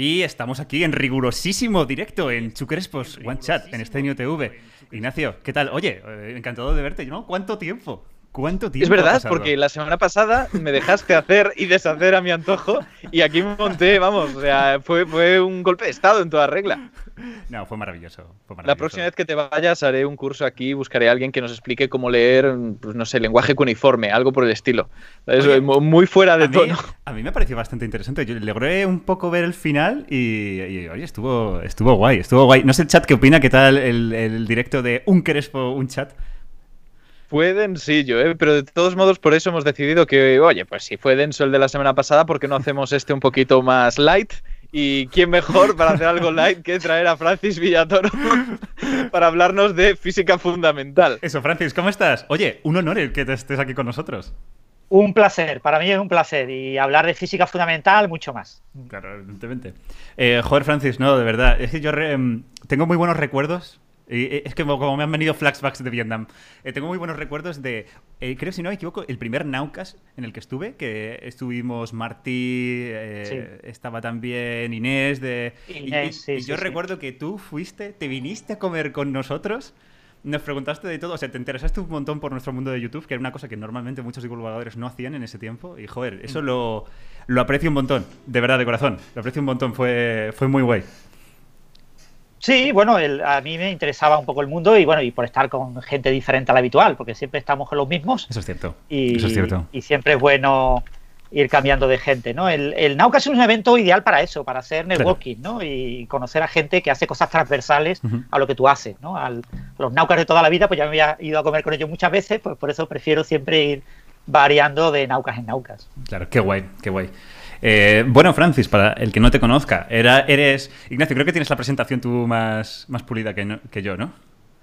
Y estamos aquí en rigurosísimo directo en Chucrespos One Chat, en Estadio TV. Ignacio, ¿qué tal? Oye, eh, encantado de verte, ¿no? ¿Cuánto tiempo? ¿Cuánto tiempo? Es verdad, porque la semana pasada me dejaste hacer y deshacer a mi antojo y aquí me monté, vamos, o sea, fue, fue un golpe de estado en toda regla. No, fue maravilloso, fue maravilloso. La próxima vez que te vayas haré un curso aquí, buscaré a alguien que nos explique cómo leer, pues no sé, lenguaje cuneiforme, algo por el estilo. Es muy fuera de tono. a mí me pareció bastante interesante. Yo logré un poco ver el final y, oye, estuvo, estuvo guay, estuvo guay. No sé el chat qué opina, qué tal el, el directo de un Crespo, un chat. Fue densillo, ¿eh? pero de todos modos por eso hemos decidido que, oye, pues si fue denso el de la semana pasada, ¿por qué no hacemos este un poquito más light? Y quién mejor para hacer algo light que traer a Francis Villatoro para hablarnos de física fundamental. Eso, Francis, ¿cómo estás? Oye, un honor el que te estés aquí con nosotros. Un placer, para mí es un placer. Y hablar de física fundamental, mucho más. Claro, evidentemente. Eh, joder, Francis, no, de verdad. Es que yo em, tengo muy buenos recuerdos eh, es que como me han venido flashbacks de Vietnam. Eh, tengo muy buenos recuerdos de, eh, creo si no me equivoco, el primer Naucas en el que estuve, que estuvimos Martí, estaba también Inés. De, Inés, y, yo recuerdo que tú fuiste, te viniste a comer con nosotros. Nos preguntaste de todo, o sea, te interesaste un montón por nuestro mundo de YouTube, que era una cosa que normalmente muchos divulgadores no hacían en ese tiempo. Y joder, eso mm. lo, lo aprecio un montón, de verdad, de corazón. Lo aprecio un montón, fue, fue muy guay. Sí, bueno, a mí me interesaba un poco el mundo y bueno, y por estar con gente diferente a la habitual, porque siempre estamos con los mismos. Eso es cierto. Y, Eso es cierto. Y siempre es bueno ir cambiando de gente, ¿no? El, el Naucas es un evento ideal para eso, para hacer networking, ¿no? Y conocer a gente que hace cosas transversales a lo que tú haces, ¿no? Al, los Naucas de toda la vida, pues ya me había ido a comer con ellos muchas veces, pues por eso prefiero siempre ir variando de Naucas en Naucas. Claro, qué guay, qué guay. Eh, bueno, Francis, para el que no te conozca, era, eres. Ignacio, creo que tienes la presentación tú más, más pulida que, yo, ¿no?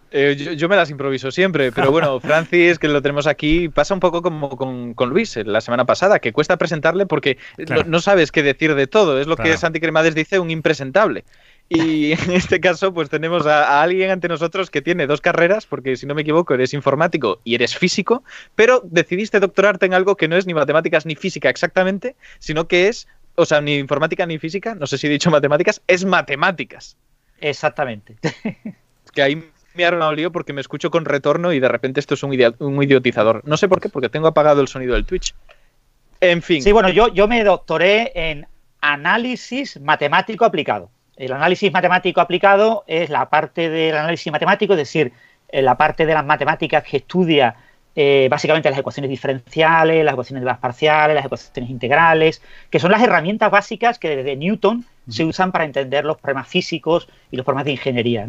Eh, yo, me las improviso siempre, pero bueno, Francis, que lo tenemos aquí, pasa un poco como con, Luis la semana pasada, que cuesta presentarle porque no, sabes qué decir de todo. Es lo que Santi Cremades dice, un impresentable. Y en este caso, pues tenemos a, alguien ante nosotros que tiene dos carreras, porque si no me equivoco, eres informático y eres físico, pero decidiste doctorarte en algo que no es ni matemáticas ni física exactamente, sino que es, o sea, ni informática ni física, no sé si he dicho matemáticas, es matemáticas. Exactamente. que ahí me ha armado lío porque me escucho con retorno y de repente esto es un, un idiotizador. No sé por qué, porque tengo apagado el sonido del Twitch. En fin. Sí, bueno, yo, yo me doctoré en análisis matemático aplicado. El análisis matemático aplicado es la parte del análisis matemático, es decir, eh, la parte de las matemáticas que estudia eh, básicamente las ecuaciones diferenciales, las ecuaciones de las parciales, las ecuaciones integrales, que son las herramientas básicas que desde Newton se usan para entender los problemas físicos y los problemas de ingeniería.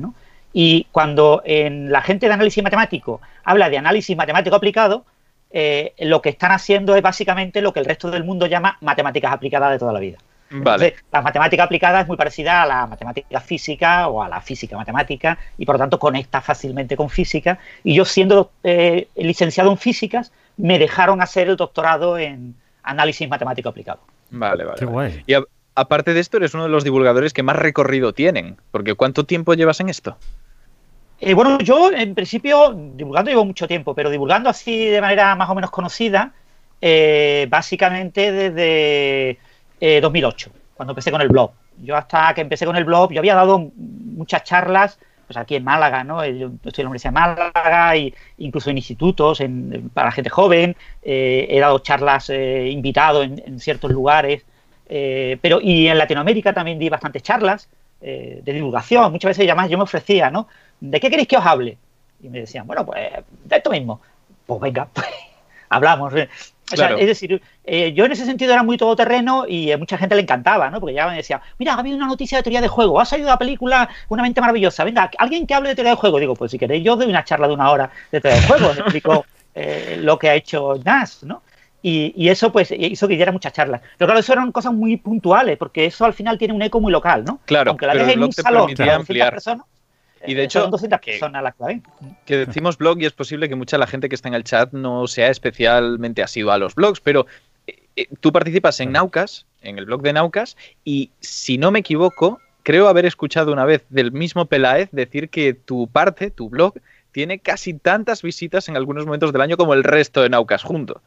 Y cuando en la gente de análisis matemático habla de análisis matemático aplicado, eh, lo que están haciendo es básicamente lo que el resto del mundo llama matemáticas aplicadas de toda la vida. Vale. la matemática aplicada es muy parecida a la matemática física o a la física matemática y por lo tanto conecta fácilmente con física. Y yo siendo eh, licenciado en físicas, me dejaron hacer el doctorado en análisis matemático aplicado. Vale, vale. Y aparte de esto, eres uno de los divulgadores que más recorrido tienen, porque ¿cuánto tiempo llevas en esto? Eh, bueno, yo en principio divulgando llevo mucho tiempo, pero divulgando así de manera más o menos conocida, eh, básicamente desde 2008, eh, cuando empecé con el blog. Yo hasta que empecé con el blog, yo había dado muchas charlas, pues aquí en Málaga, ¿no? Yo estoy en la Universidad de Málaga, y incluso en institutos para gente joven, eh, he dado charlas eh, invitado en, ciertos lugares, pero y en Latinoamérica también di bastantes charlas de divulgación, muchas veces además yo me ofrecía, ¿no? ¿De qué queréis que os hable? Y me decían, bueno, pues de esto mismo. Pues venga, pues hablamos es decir, eh, yo en ese sentido era muy todoterreno y a mucha gente le encantaba, ¿no? Porque ya me decía, mira, ha habido una noticia de teoría de juego, ha salido la película Una mente maravillosa, venga, alguien que hable de teoría de juego. Digo, pues si queréis, yo doy una charla de una hora de teoría de juego, explico eh, lo que ha hecho NAS, ¿no? Y, eso pues hizo que diera muchas charlas. Pero claro, eso eran cosas muy puntuales, porque eso al final tiene un eco muy local, ¿no? Claro, Aunque la dejes en un salón ampliar. personas, y de hecho, que, decimos blog y es posible que mucha de la gente que está en el chat no sea especialmente asidua a los blogs, pero eh, eh, tú participas en Naucas, en el blog de Naucas, y si no me equivoco, creo haber escuchado una vez del mismo Peláez decir que tu parte, tu blog, tiene casi tantas visitas en algunos momentos del año como el resto de Naucas junto.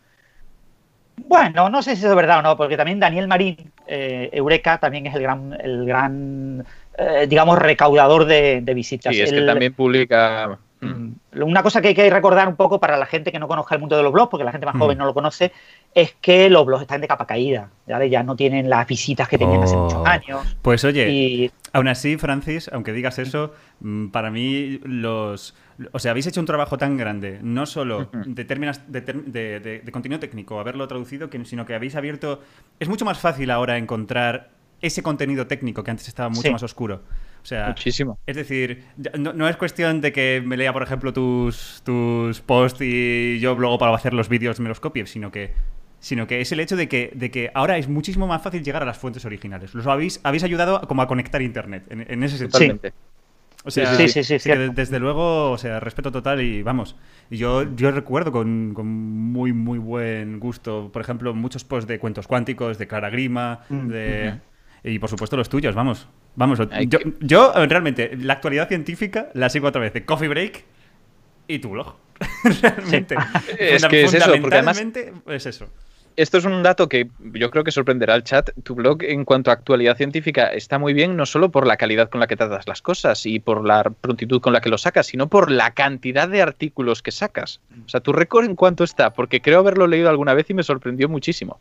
Bueno, no sé si eso es verdad o no, porque también Daniel Marín, eh, Eureka, también es el gran, el gran eh, digamos, recaudador de, visitas. Sí, es que también publica Mm. Una cosa que hay que recordar un poco para la gente que no conozca el mundo de los blogs, porque la gente más joven mm. no lo conoce, es que los blogs están de capa caída. Ya no tienen las visitas que tenían hace muchos oh. años. Pues oye, aún así, Francis, aunque digas eso, mm, para mí los... O sea, habéis hecho un trabajo tan grande, no solo de, términos, de, contenido técnico, haberlo traducido, sino que habéis abierto... Es mucho más fácil ahora encontrar ese contenido técnico que antes estaba mucho más oscuro. O sea, Muchísimo. Es decir, no, es cuestión de que me lea, por ejemplo, tus, tus posts y yo luego para hacer los vídeos me los copie, sino que sino que es el hecho de que, de que ahora es muchísimo más fácil llegar a las fuentes originales. Los habéis, habéis ayudado como a conectar internet en, ese sentido. Totalmente. O sea, sí, sí, sí, desde luego, o sea, respeto total y vamos, yo, yo recuerdo con, con, muy, muy buen gusto, por ejemplo, muchos posts de cuentos cuánticos, de Clara Grima, mm, de... Y por supuesto los tuyos, vamos. Vamos, yo, realmente la actualidad científica la sigo otra vez de Coffee Break y tu blog. realmente. Es que es eso, porque además es eso. Esto es un dato que yo creo que sorprenderá al chat. Tu blog en cuanto a actualidad científica está muy bien, no solo por la calidad con la que tratas las cosas y por la prontitud con la que lo sacas, sino por la cantidad de artículos que sacas. O sea, tu récord en cuánto está, porque creo haberlo leído alguna vez y me sorprendió muchísimo.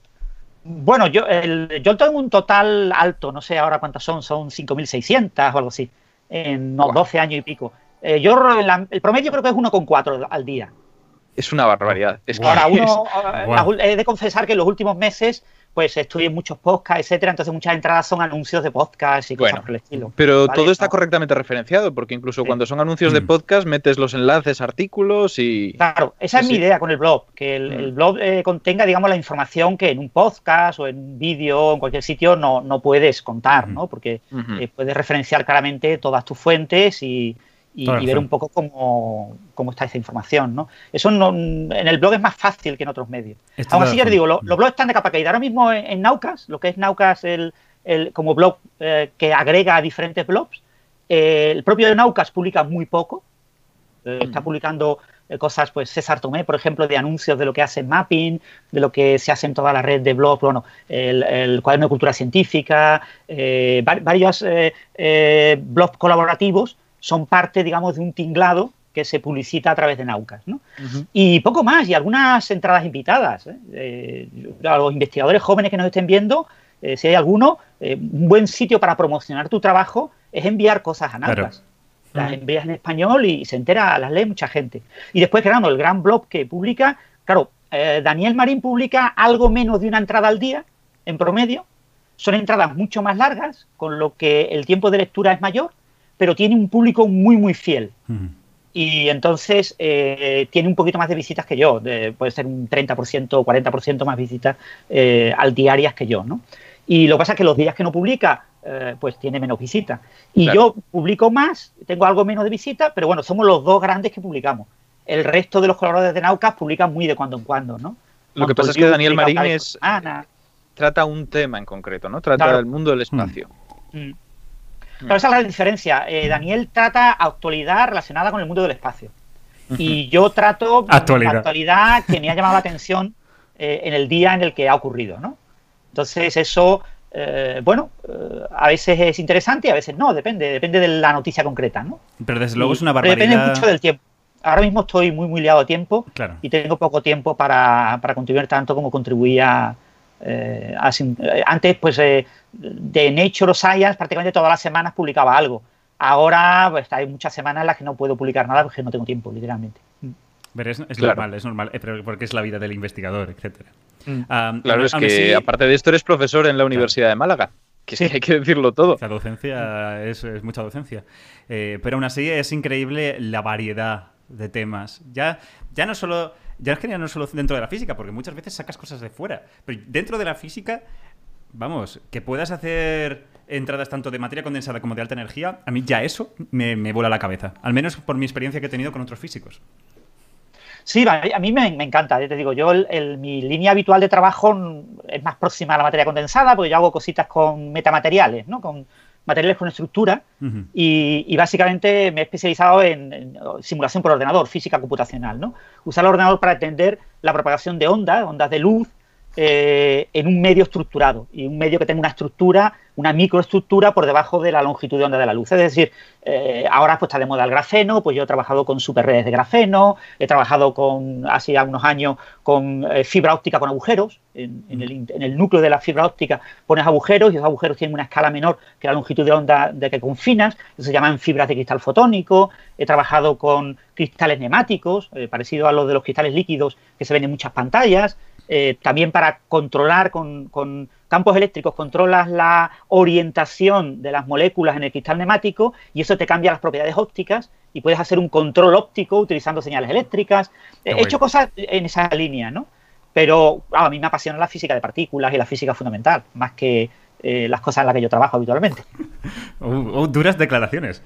Bueno, yo, el, yo tengo un total alto, no sé ahora cuántas son, son 5.600 o algo así, en 12 años y pico. Eh, yo el promedio creo que es 1,4 al día. Es una barbaridad. Ahora, uno, he de confesar que en los últimos meses pues estudio muchos podcasts, etcétera, entonces muchas entradas son anuncios de podcast y cosas por el estilo. Pero todo está correctamente referenciado, porque incluso cuando son anuncios de mm. podcast metes los enlaces, artículos y... Claro, esa es mi idea con el blog, que el, mm. blog eh, contenga, digamos, la información que en un podcast o en un vídeo o en cualquier sitio no, no puedes contar, ¿no? Porque eh, puedes referenciar claramente todas tus fuentes y, y, ver un poco cómo, está esa información, ¿no? Eso no, en el blog es más fácil que en otros medios. Aún así, ya te digo, los blogs están de capa caída. Ahora mismo en, Naucas, lo que es Naucas el, el como blog eh, que agrega a diferentes blogs, eh, el propio de Naucas publica muy poco. Eh, está mm. publicando cosas, pues César Tomé, por ejemplo, de anuncios de lo que hace Mapping, de lo que se hace en toda la red de blogs, bueno, el, el cuaderno de cultura científica, varios blogs colaborativos son parte, digamos, de un tinglado que se publicita a través de Naucas. ¿no? Y poco más, y algunas entradas invitadas. ¿eh? Eh, a los investigadores jóvenes que nos estén viendo, eh, si hay alguno, un buen sitio para promocionar tu trabajo es enviar cosas a Naucas. Las envías en español y se entera, las lee mucha gente. Y después, claro, el gran blog que publica, claro, Daniel Marín publica algo menos de una entrada al día, en promedio. Son entradas mucho más largas, con lo que el tiempo de lectura es mayor pero tiene un público muy, muy fiel. Y entonces eh, tiene un poquito más de visitas que yo, puede ser un 30% o 40% más visitas eh, al diarias que yo, ¿no? Y lo que pasa es que los días que no publica, eh, pues tiene menos visitas. Y yo publico más, tengo algo menos de visitas, pero bueno, somos los dos grandes que publicamos. El resto de los colaboradores de Naucas publican muy de cuando en cuando, ¿no? Lo que pasa es que Daniel Marín es, trata un tema en concreto, ¿no? Trata el mundo del espacio. Mm. Pero esa es la diferencia. Eh, Daniel trata actualidad relacionada con el mundo del espacio. Y yo trato actualidad. actualidad que me ha llamado la atención eh, en el día en el que ha ocurrido, ¿no? Entonces eso, eh, bueno, a veces es interesante y a veces no, depende, depende de la noticia concreta, ¿no? Pero desde luego es una barbaridad. Depende mucho del tiempo. Ahora mismo estoy muy, muy liado a tiempo y tengo poco tiempo para, para contribuir tanto como contribuía eh, eh, antes, pues, eh, de Nature o Science, prácticamente todas las semanas publicaba algo. Ahora, pues, hay muchas semanas en las que no puedo publicar nada porque no tengo tiempo, literalmente. Pero es, normal, es normal, porque es la vida del investigador, etcétera. Mm. claro, es que aparte de esto eres profesor en la Universidad de Málaga. Que sí. hay que decirlo todo. La docencia es, mucha docencia. pero aún así es increíble la variedad de temas. Ya, ya no solo ya es que no solo dentro de la física, porque muchas veces sacas cosas de fuera. Pero dentro de la física, vamos, que puedas hacer entradas tanto de materia condensada como de alta energía, a mí ya eso me, me vuela la cabeza. Al menos por mi experiencia que he tenido con otros físicos. Sí, a mí me, encanta, te digo, yo mi línea habitual de trabajo es más próxima a la materia condensada, porque yo hago cositas con metamateriales, ¿no? Con materiales con estructura y, básicamente me he especializado en, simulación por ordenador, física computacional, ¿no? Usar el ordenador para entender la propagación de ondas, ondas de luz, eh, en un medio estructurado y un medio que tenga una estructura, una microestructura por debajo de la longitud de onda de la luz. Es decir, eh, ahora pues está de moda el grafeno, pues yo he trabajado con superredes de grafeno, he trabajado con, hace unos años, con eh, fibra óptica con agujeros. En, el, núcleo de la fibra óptica pones agujeros y esos agujeros tienen una escala menor que la longitud de onda de que confinas, se llaman fibras de cristal fotónico. He trabajado con cristales neumáticos, parecido a los de los cristales líquidos que se ven en muchas pantallas. Eh, también para controlar con, campos eléctricos, controlas la orientación de las moléculas en el cristal neumático y eso te cambia las propiedades ópticas y puedes hacer un control óptico utilizando señales eléctricas. He hecho cosas en esa línea, ¿no? Pero a mí me apasiona la física de partículas y la física fundamental, más que eh, las cosas en las que yo trabajo habitualmente. Uh, uh, duras declaraciones.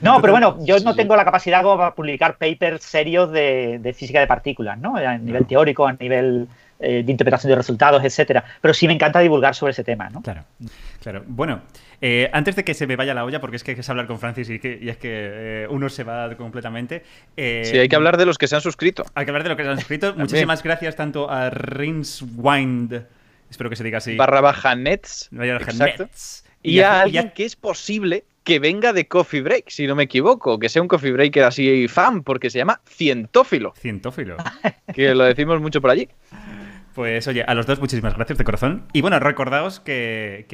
No, pero bueno, yo no tengo la capacidad para publicar papers serios de, física de partículas, ¿no? A nivel teórico, a nivel eh, de interpretación de resultados, etcétera. Pero sí me encanta divulgar sobre ese tema, ¿no? Claro, claro. Bueno, eh, antes de que se me vaya la olla, porque es que hay que hablar con Francis y, es que eh, uno se va completamente. sí, hay que hablar de los que se han suscrito. Hay que hablar de los que se han suscrito. Muchísimas gracias tanto a Rinswind, espero que se diga así. Barra baja Nets. Y, a alguien que es posible que venga de Coffee Break, si no me equivoco, que sea un Coffee Breaker así fan, porque se llama Cientófilo. Cientófilo. Que lo decimos mucho por allí. Pues oye, a los dos muchísimas gracias de corazón. Y bueno, recordaos que,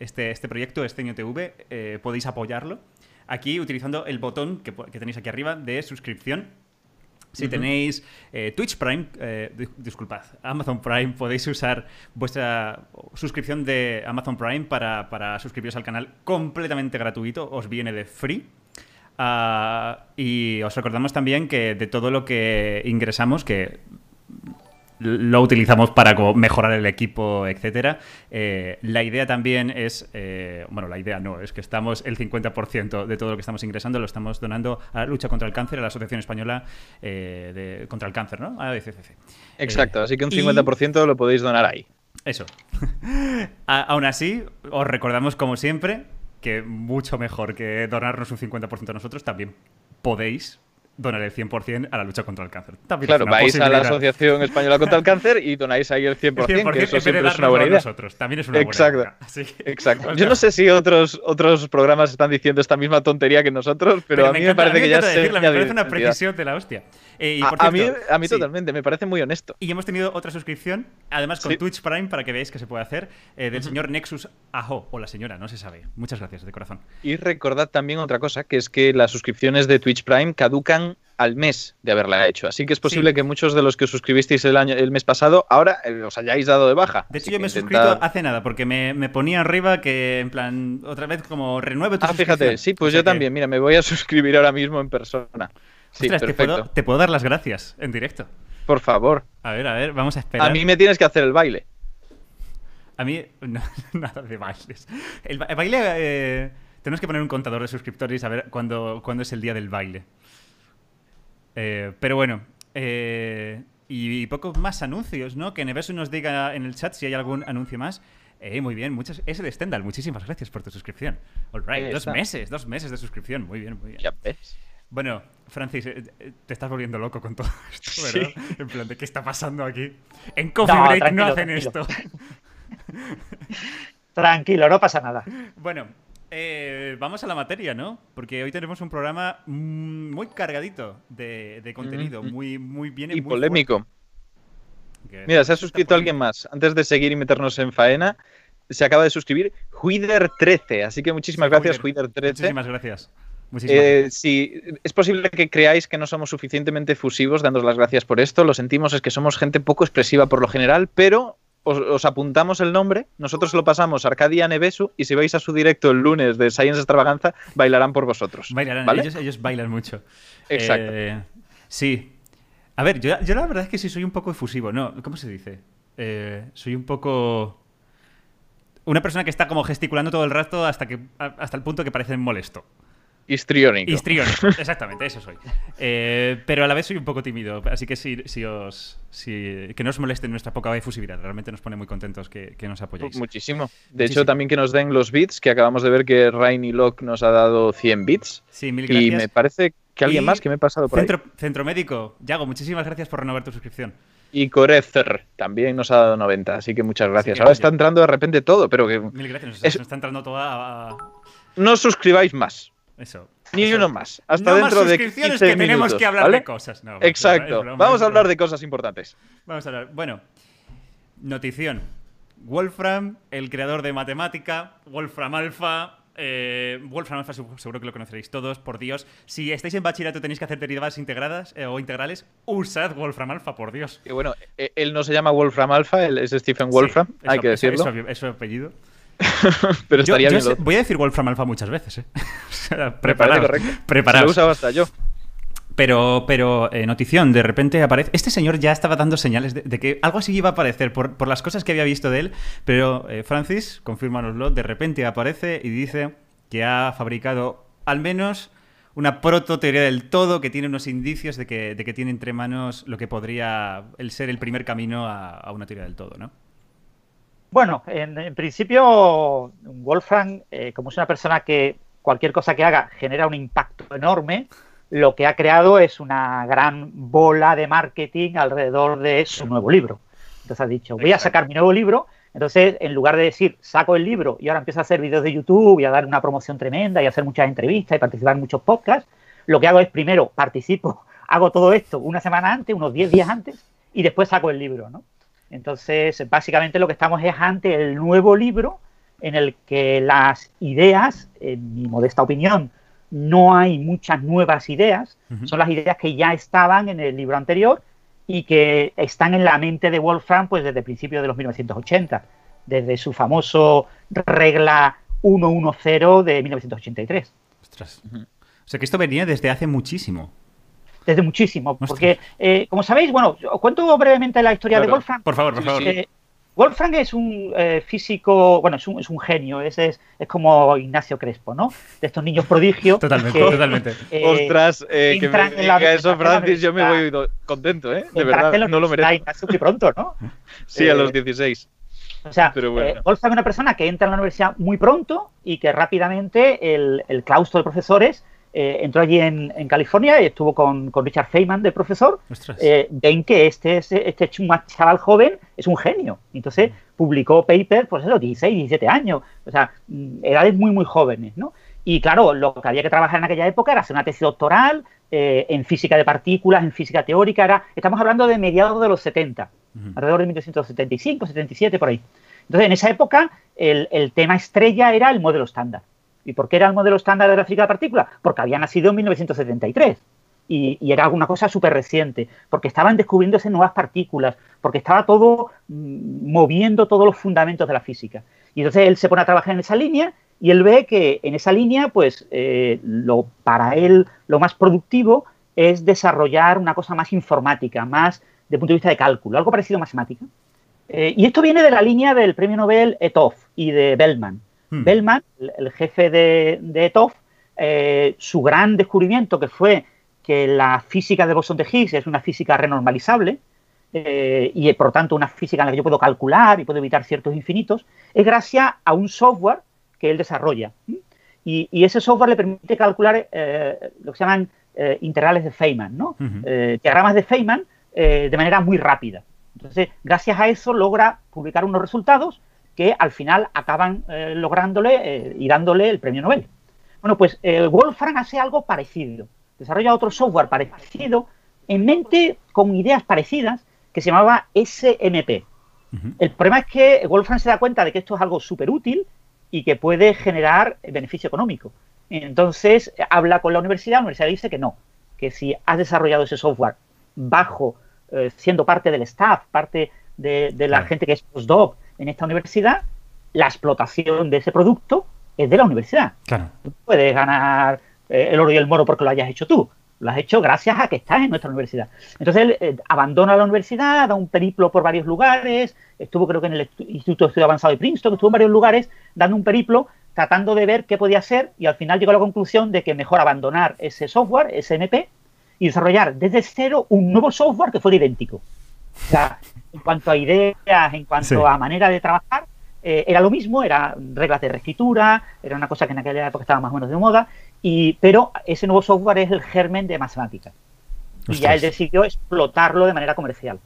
este, este proyecto, este TV, eh, podéis apoyarlo aquí utilizando el botón que, que tenéis aquí arriba de suscripción si tenéis eh, Twitch Prime, eh, disculpad, Amazon Prime, podéis usar vuestra suscripción de Amazon Prime para, para suscribiros al canal completamente gratuito, os viene de free. Ah, y os recordamos también que de todo lo que ingresamos, que lo utilizamos para mejorar el equipo, etcétera. Eh, la idea también es, eh, bueno, la idea no, es que estamos el 50% de todo lo que estamos ingresando lo estamos donando a la lucha contra el cáncer, a la Asociación Española eh, contra el Cáncer, ¿no? A Exacto, así que un 50% lo podéis donar ahí. Eso. aún así, os recordamos como siempre que mucho mejor que donarnos un 50% a nosotros, también podéis donar el 100% a la lucha contra el cáncer. claro, vais a la Asociación Española contra el Cáncer y donáis ahí el 100%, que eso siempre es una buena idea. Nosotros. También es una Exacto. buena idea. Exacto. Yo no sé si otros, otros programas están diciendo esta misma tontería que nosotros, pero, a mí me parece que ya se... Me parece una precisión de la hostia. Eh, a, mí, a mí totalmente, me parece muy honesto. Y hemos tenido otra suscripción, además con Twitch Prime, para que veáis que se puede hacer, eh, del señor Nexus Ajo, o la señora, no se sabe. Muchas gracias, de corazón. Y recordad también otra cosa, que es que las suscripciones de Twitch Prime caducan al mes de haberla hecho. Así que es posible que muchos de los que suscribisteis el, año, el mes pasado ahora eh, os hayáis dado de baja. De hecho, yo me he suscrito hace nada, porque me, ponía arriba que, en plan, otra vez como renueve tu Ah, fíjate, sí, pues yo también. Mira, me voy a suscribir ahora mismo en persona. Sí, perfecto. Te puedo, dar las gracias en directo. Por favor. A ver, a ver, vamos a esperar. A mí me tienes que hacer el baile. A mí, nada de bailes. El, baile, eh, tenemos que poner un contador de suscriptores y saber cuándo, cuándo es el día del baile. Eh, pero bueno, eh, y, pocos más anuncios, ¿no? Que Nevesu nos diga en el chat si hay algún anuncio más. Eh, muy bien, muchas, ese de Stendhal, muchísimas gracias por tu suscripción. All right, dos meses, dos meses de suscripción, muy bien, muy bien. Ya ves. Bueno, Francis, te estás volviendo loco con todo esto, ¿verdad? En plan, ¿de qué está pasando aquí? En Coffee Break no hacen esto. tranquilo, no pasa nada. Bueno, eh, vamos a la materia, ¿no? Porque hoy tenemos un programa mm, muy cargadito de, contenido, muy, muy bien y, polémico. Mira, se ha suscrito alguien más. Antes de seguir y meternos en faena, se acaba de suscribir Huider13. Así que muchísimas gracias, Huider13. Muchísimas gracias. Eh, si es posible que creáis que no somos suficientemente fusivos, dándos las gracias por esto. Lo sentimos, es que somos gente poco expresiva por lo general, pero os, apuntamos el nombre, nosotros lo pasamos a Arcadia Nevesu y si vais a su directo el lunes de Science Extravaganza, bailarán por vosotros. Bailarán, ellos, bailan mucho. Exacto. Eh, sí. A ver, yo, la verdad es que sí soy un poco efusivo, ¿no? ¿Cómo se dice? Eh, soy un poco... Una persona que está como gesticulando todo el rato hasta, que, hasta el punto que parece molesto. Histriónico. Histriónico, exactamente, eso soy. Eh, pero a la vez soy un poco tímido, así que si, si os. Si, que no os moleste nuestra poca efusividad, realmente nos pone muy contentos que, nos apoyéis. Muchísimo. De hecho, también que nos den los bits, que acabamos de ver que Rainy Lock nos ha dado 100 bits. Sí, mil gracias. Y me parece que alguien más que me he pasado por Centro, Centro Médico, Yago, muchísimas gracias por renovar tu suscripción. Y Corezer también nos ha dado 90, así que muchas gracias. Ahora está entrando de repente todo, pero que. Mil gracias, nos está entrando toda. No suscribáis más. Eso. Ni uno más. Hasta dentro de 15 que tenemos que hablar de cosas. Exacto. Vamos a hablar de cosas importantes. Vamos a hablar. Bueno, notición. Wolfram, el creador de matemática, Wolfram Alpha, eh, Wolfram Alpha seguro que lo conoceréis todos, por Dios. Si estáis en bachillerato tenéis que hacer derivadas integradas eh, o integrales, usad Wolfram Alpha, por Dios. Y bueno, eh, él no se llama Wolfram Alpha, él es Stephen Wolfram, hay que decirlo. Es su apellido. Pero estaría bien. voy a decir Wolfram Alpha muchas veces, ¿eh? preparado. Lo usaba hasta yo. Pero, pero eh, notición, de repente aparece. Este señor ya estaba dando señales de, que algo así iba a aparecer por, por, las cosas que había visto de él. Pero eh, Francis, confírmanoslo, de repente aparece y dice que ha fabricado al menos una proto teoría del todo que tiene unos indicios de que, de que tiene entre manos lo que podría el ser el primer camino a, una teoría del todo, ¿no? Bueno, en, principio, Wolfram, eh, como es una persona que cualquier cosa que haga genera un impacto enorme, lo que ha creado es una gran bola de marketing alrededor de su nuevo libro. Entonces ha dicho, voy a sacar mi nuevo libro. Entonces, en lugar de decir, saco el libro y ahora empiezo a hacer vídeos de YouTube y a dar una promoción tremenda y a hacer muchas entrevistas y participar en muchos podcasts, lo que hago es primero participo, hago todo esto una semana antes, unos 10 días antes, y después saco el libro, ¿no? Entonces, básicamente lo que estamos es ante el nuevo libro en el que las ideas, en mi modesta opinión, no hay muchas nuevas ideas, son las ideas que ya estaban en el libro anterior y que están en la mente de Wolfram pues desde principios de los 1980, desde su famoso regla 110 de 1983. Ostras. O sea que esto venía desde hace muchísimo. Desde muchísimo, porque eh, como sabéis, bueno, os cuento brevemente la historia de Wolfram. Por favor, por favor. Eh, Wolfgang es un eh, físico, bueno, es un, es un genio, es, es, es, como Ignacio Crespo, ¿no? De estos niños prodigios. Totalmente, totalmente. Eh, Ostras, eh, que me diga eso, Francis, yo me voy contento, ¿eh? De verdad, no lo merezco. Ignacio muy pronto, ¿no? sí, a los 16. O sea, Wolfgang es una persona que entra en la universidad muy pronto y que rápidamente el, el claustro de profesores eh, entró allí en, California y estuvo con, Richard Feynman de profesor. Eh, ven que este, este chaval joven es un genio. Entonces publicó papers, pues eso, 16, 17 años. O sea, mm, edades muy, muy jóvenes, ¿no? Y claro, lo que había que trabajar en aquella época era hacer una tesis doctoral eh, en física de partículas, en física teórica. Era, estamos hablando de mediados de los 70, alrededor de 1975, 77, por ahí. Entonces, en esa época, el, el tema estrella era el modelo estándar. ¿Y por qué era el modelo estándar de la física de partículas? Porque había nacido en 1973. Y, era una cosa súper reciente, porque estaban descubriéndose nuevas partículas, porque estaba todo mm, moviendo todos los fundamentos de la física. Y entonces él se pone a trabajar en esa línea y él ve que en esa línea, pues eh, lo, para él lo más productivo es desarrollar una cosa más informática, más de punto de vista de cálculo, algo parecido a matemática. Eh, y esto viene de la línea del premio Nobel Etov y de Bellman. Hmm. Bellman, el, jefe de, de ETOF, eh, su gran descubrimiento que fue que la física de bosón de Higgs es una física renormalizable eh, y por lo tanto una física en la que yo puedo calcular y puedo evitar ciertos infinitos, es gracias a un software que él desarrolla. Y, ese software le permite calcular eh, lo que se llaman integrales de Feynman, ¿no? diagramas de Feynman de manera muy rápida. Entonces, gracias a eso logra publicar unos resultados que al final acaban eh, lográndole eh, y dándole el premio Nobel. Bueno, pues eh, Wolfram hace algo parecido, desarrolla otro software parecido en mente con ideas parecidas que se llamaba SMP. El problema es que Wolfram se da cuenta de que esto es algo súper útil y que puede generar beneficio económico. Entonces habla con la universidad, la universidad dice que no, que si has desarrollado ese software bajo, siendo parte del staff, parte de, la gente que es postdoc, en esta universidad, la explotación de ese producto es de la universidad. Claro. Tú puedes ganar eh, el oro y el moro porque lo hayas hecho tú. Lo has hecho gracias a que estás en nuestra universidad. Entonces él eh, abandona la universidad, da un periplo por varios lugares, estuvo creo que en el Instituto de Estudio Avanzado de Princeton, estuvo en varios lugares dando un periplo tratando de ver qué podía hacer y al final llegó a la conclusión de que mejor abandonar ese software, ese MP, y desarrollar desde cero un nuevo software que fuera idéntico. O sea, en cuanto a ideas, en cuanto a manera de trabajar, eh, era lo mismo, era reglas de reescritura, era una cosa que en aquella época estaba más o menos de moda, y, pero ese nuevo software es el germen de matemáticas. Y ya él decidió explotarlo de manera comercial.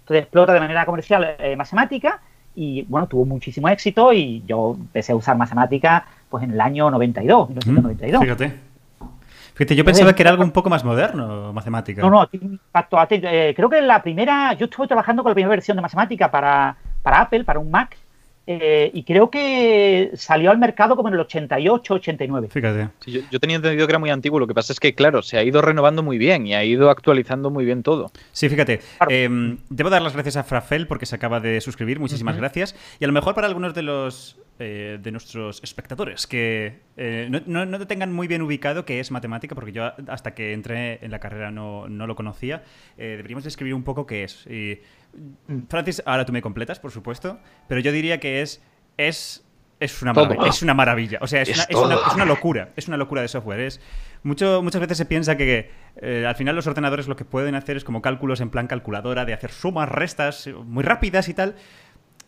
Entonces explota de manera comercial eh, matemática y bueno, tuvo muchísimo éxito y yo empecé a usar matemática pues en el año 92, 1992. fíjate. Fíjate, yo pensaba que era algo un poco más moderno, matemática. No, no, impacto. Eh, creo que la primera, yo estuve trabajando con la primera versión de matemática para, para Apple, para un Mac, eh, y creo que salió al mercado como en el 88, 89. Fíjate. yo, tenía entendido que era muy antiguo, lo que pasa es que, claro, se ha ido renovando muy bien y ha ido actualizando muy bien todo. Sí, fíjate. Em, debo dar las gracias a Frafel porque se acaba de suscribir, muchísimas gracias. Y a lo mejor para algunos de los eh, de nuestros espectadores que eh, no, no, te tengan muy bien ubicado qué es matemática, porque yo hasta que entré en la carrera no, no lo conocía, deberíamos describir un poco qué es. Y Francis, ahora tú me completas, por supuesto, pero yo diría que es, es, es, una, maravilla, es una maravilla. O sea, es, una, locura. Es una locura de software. Es, mucho, muchas veces se piensa que eh, al final los ordenadores lo que pueden hacer es como cálculos en plan calculadora, de hacer sumas, restas muy rápidas y tal.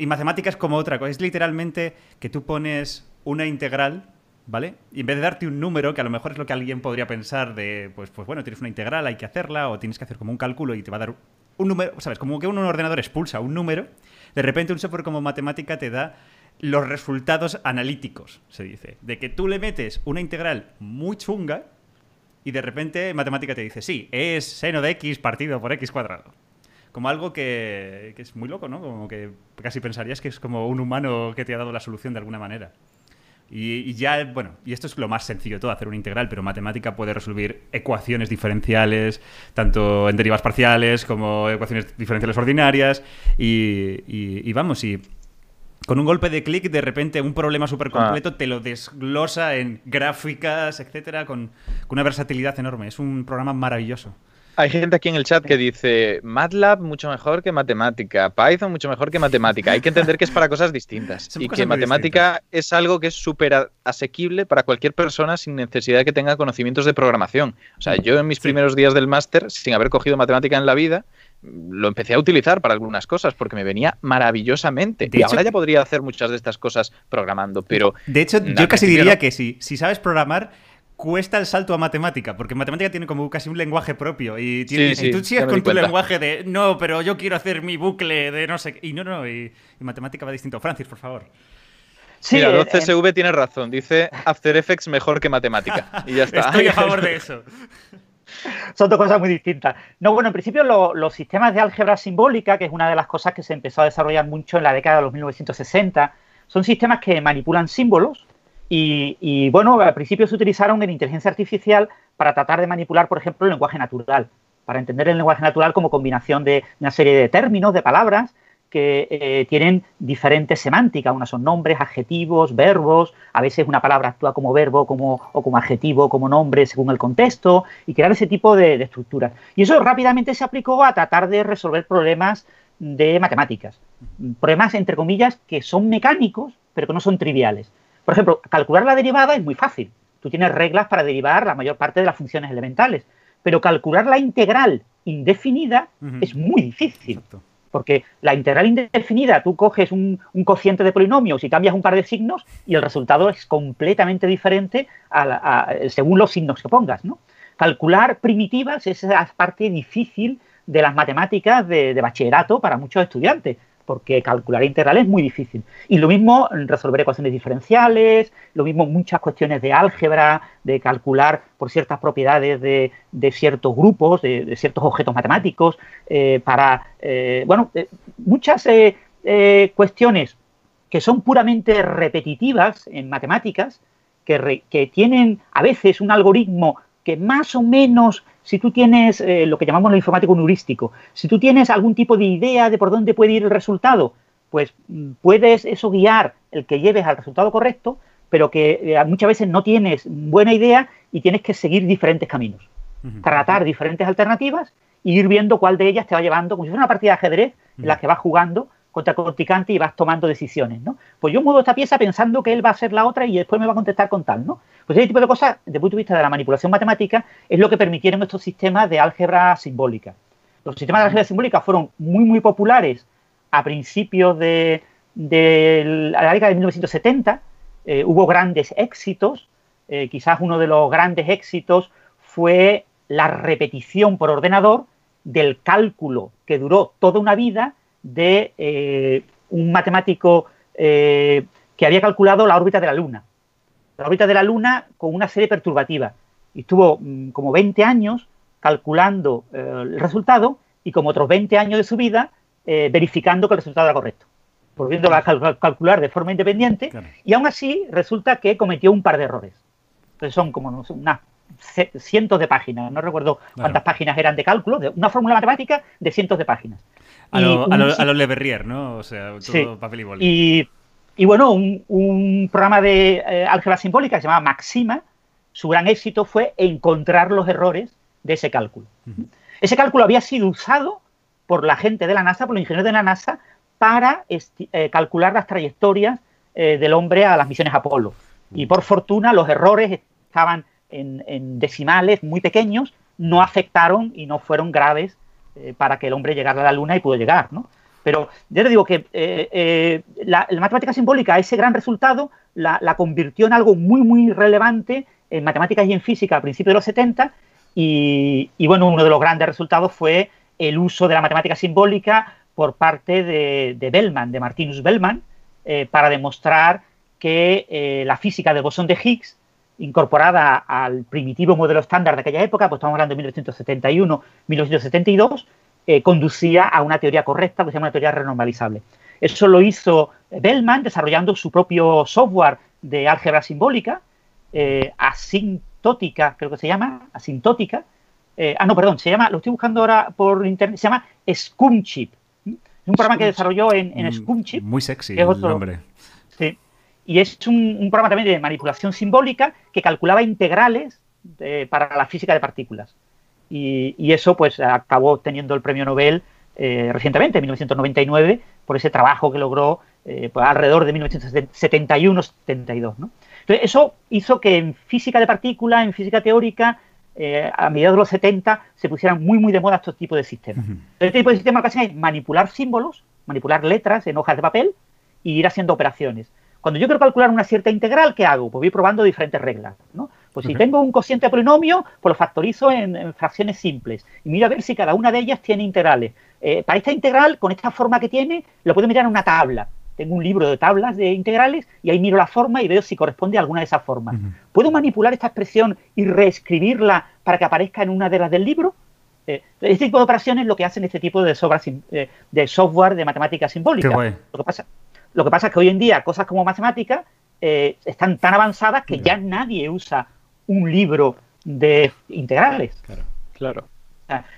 Y matemática es como otra cosa. Es literalmente que tú pones una integral ¿vale? Y en vez de darte un número, que a lo mejor es lo que alguien podría pensar de, pues, pues bueno, tienes una integral, hay que hacerla, o tienes que hacer como un cálculo y te va a dar un número, ¿sabes? Como que un ordenador expulsa un número, de repente un software como matemática te da los resultados analíticos, se dice. De que tú le metes una integral muy chunga y de repente matemática te dice, sí, es seno de x partido por x cuadrado. Como algo que, que es muy loco, ¿no? Como que casi pensarías que es como un humano que te ha dado la solución de alguna manera. Y, ya, bueno, y esto es lo más sencillo de todo, hacer una integral, pero matemática puede resolver ecuaciones diferenciales, tanto en derivas parciales como ecuaciones diferenciales ordinarias. Y, vamos, y con un golpe de clic, de repente un problema súper completo ah. te lo desglosa en gráficas, etcétera, con una versatilidad enorme. Es un programa maravilloso. Hay gente aquí en el chat que dice MATLAB mucho mejor que matemática, Python mucho mejor que matemática. Hay que entender que es para cosas distintas y que matemática es algo que es súper asequible para cualquier persona sin necesidad de que tenga conocimientos de programación. O sea, yo en mis primeros días del máster, sin haber cogido matemática en la vida, lo empecé a utilizar para algunas cosas porque me venía maravillosamente. y ahora ya podría hacer muchas de estas cosas programando, pero... De hecho, yo casi diría que sí. Si sabes programar cuesta el salto a matemática, porque matemática tiene como casi un lenguaje propio y, tú sigues con tu lenguaje de no, pero yo quiero hacer mi bucle de no sé y no, no, y, matemática va distinto. Francis, por favor. Sí, Mira, eh, CSV eh. tiene razón, dice After Effects mejor que matemática. Y ya está. Estoy a favor de eso. Son dos cosas muy distintas. No, bueno, en principio los sistemas de álgebra simbólica, que es una de las cosas que se empezó a desarrollar mucho en la década de los 1960, son sistemas que manipulan símbolos y, bueno, al principio se utilizaron en inteligencia artificial para tratar de manipular, por ejemplo, el lenguaje natural, para entender el lenguaje natural como combinación de una serie de términos, de palabras que eh, tienen diferentes semánticas. Unas son nombres, adjetivos, verbos. A veces una palabra actúa como verbo como, o como adjetivo, como nombre, según el contexto, y crear ese tipo de, de estructuras. Y eso rápidamente se aplicó a tratar de resolver problemas de matemáticas. Problemas, entre comillas, que son mecánicos, pero que no son triviales. Por ejemplo, calcular la derivada es muy fácil. Tú tienes reglas para derivar la mayor parte de las funciones elementales. Pero calcular la integral indefinida es muy difícil. Porque la integral indefinida, tú coges un, cociente de polinomios y cambias un par de signos y el resultado es completamente diferente según los signos que pongas. ¿no? Calcular primitivas es la parte difícil de las matemáticas de bachillerato para muchos estudiantes porque calcular integral es muy difícil. Y lo mismo resolver ecuaciones diferenciales, lo mismo muchas cuestiones de álgebra, de calcular por ciertas propiedades de, ciertos grupos, de, ciertos objetos matemáticos, eh, para, eh, bueno, eh, muchas cuestiones que son puramente repetitivas en matemáticas, que, que tienen a veces un algoritmo que más o menos si tú tienes eh, lo que llamamos el informático heurístico, si tú tienes algún tipo de idea de por dónde puede ir el resultado, pues mm, puedes eso guiar el que lleves al resultado correcto, pero que eh, muchas veces no tienes buena idea y tienes que seguir diferentes caminos, tratar diferentes alternativas e ir viendo cuál de ellas te va llevando, como si fuera una partida de ajedrez en la que vas jugando contra contrincante y vas tomando decisiones, ¿no? Pues yo muevo esta pieza pensando que él va a ser la otra y después me va a contestar con tal, ¿no? Pues ese tipo de cosas, desde el punto de vista de la manipulación matemática, es lo que permitieron estos sistemas de álgebra simbólica. Los sistemas de álgebra simbólica fueron muy, muy populares a principios de, la década de 1970. Eh, hubo grandes éxitos. Eh, quizás uno de los grandes éxitos fue la repetición por ordenador del cálculo que duró toda una vida de eh, un matemático eh, que había calculado la órbita de la Luna. La órbita de la Luna con una serie perturbativa. Y estuvo mm, como 20 años calculando el resultado y como otros 20 años de su vida verificando que el resultado era correcto volviéndolo a calcular de forma independiente, y aún así resulta que cometió un par de errores. Entonces son como unas cientos de páginas, no recuerdo cuántas páginas eran de cálculo, de una fórmula matemática de cientos de páginas. A los lo, Le Verrier, ¿no? O sea, todo papel y boli. Y, bueno, un, programa de eh, álgebra simbólica que se llamaba Maxima, su gran éxito fue encontrar los errores de ese cálculo. Ese cálculo había sido usado por la gente de la NASA, por los ingenieros de la NASA, para eh, calcular las trayectorias eh, del hombre a las misiones Apolo. Y por fortuna los errores estaban en, decimales muy pequeños, no afectaron y no fueron graves eh, para que el hombre llegara a la Luna y pudo llegar. Pero yo le digo que la, matemática simbólica, ese gran resultado, la, convirtió en algo muy, muy relevante en matemáticas y en física a principios de los 70. Y, bueno, uno de los grandes resultados fue el uso de la matemática simbólica por parte de, Bellman, de Martinus Bellman, eh, para demostrar que eh, la física del bosón de Higgs, incorporada al primitivo modelo estándar de aquella época, pues estamos hablando de 1971-1972, eh, conducía a una teoría correcta, que se llama una teoría renormalizable. Eso lo hizo Bellman desarrollando su propio software de álgebra simbólica, asintótica, creo que se llama, asintótica. ah, no, perdón, se llama, lo estoy buscando ahora por internet, se llama Scumchip. Es un programa que desarrolló en, en Scumchip. Muy sexy el nombre. Y es un, programa también de manipulación simbólica que calculaba integrales para la física de partículas. Y, eso pues acabó teniendo el premio Nobel eh, recientemente, en 1999, por ese trabajo que logró eh, pues, alrededor de 1971-72. ¿no? Entonces, eso hizo que en física de partículas, en física teórica, eh, a mediados de los 70 se pusieran muy, muy de moda estos tipos de sistemas. Este tipo de sistemas lo que hacen es manipular símbolos, manipular letras en hojas de papel y ir haciendo operaciones. Cuando yo quiero calcular una cierta integral, ¿qué hago? Pues voy probando diferentes reglas. ¿no? Pues si tengo un cociente de polinomio, pues lo factorizo en, fracciones simples y miro a ver si cada una de ellas tiene integrales. Eh, para esta integral, con esta forma que tiene, lo puedo mirar en una tabla tengo un libro de tablas de integrales y ahí miro la forma y veo si corresponde a alguna de esas formas. ¿Puedo manipular esta expresión y reescribirla para que aparezca en una de las del libro? Eh, este tipo de operaciones es lo que hacen este tipo de, eh, de software de matemática simbólica. Lo, que pasa, lo que pasa es que hoy en día cosas como matemática eh, están tan avanzadas que ya nadie usa un libro de integrales. Claro, claro.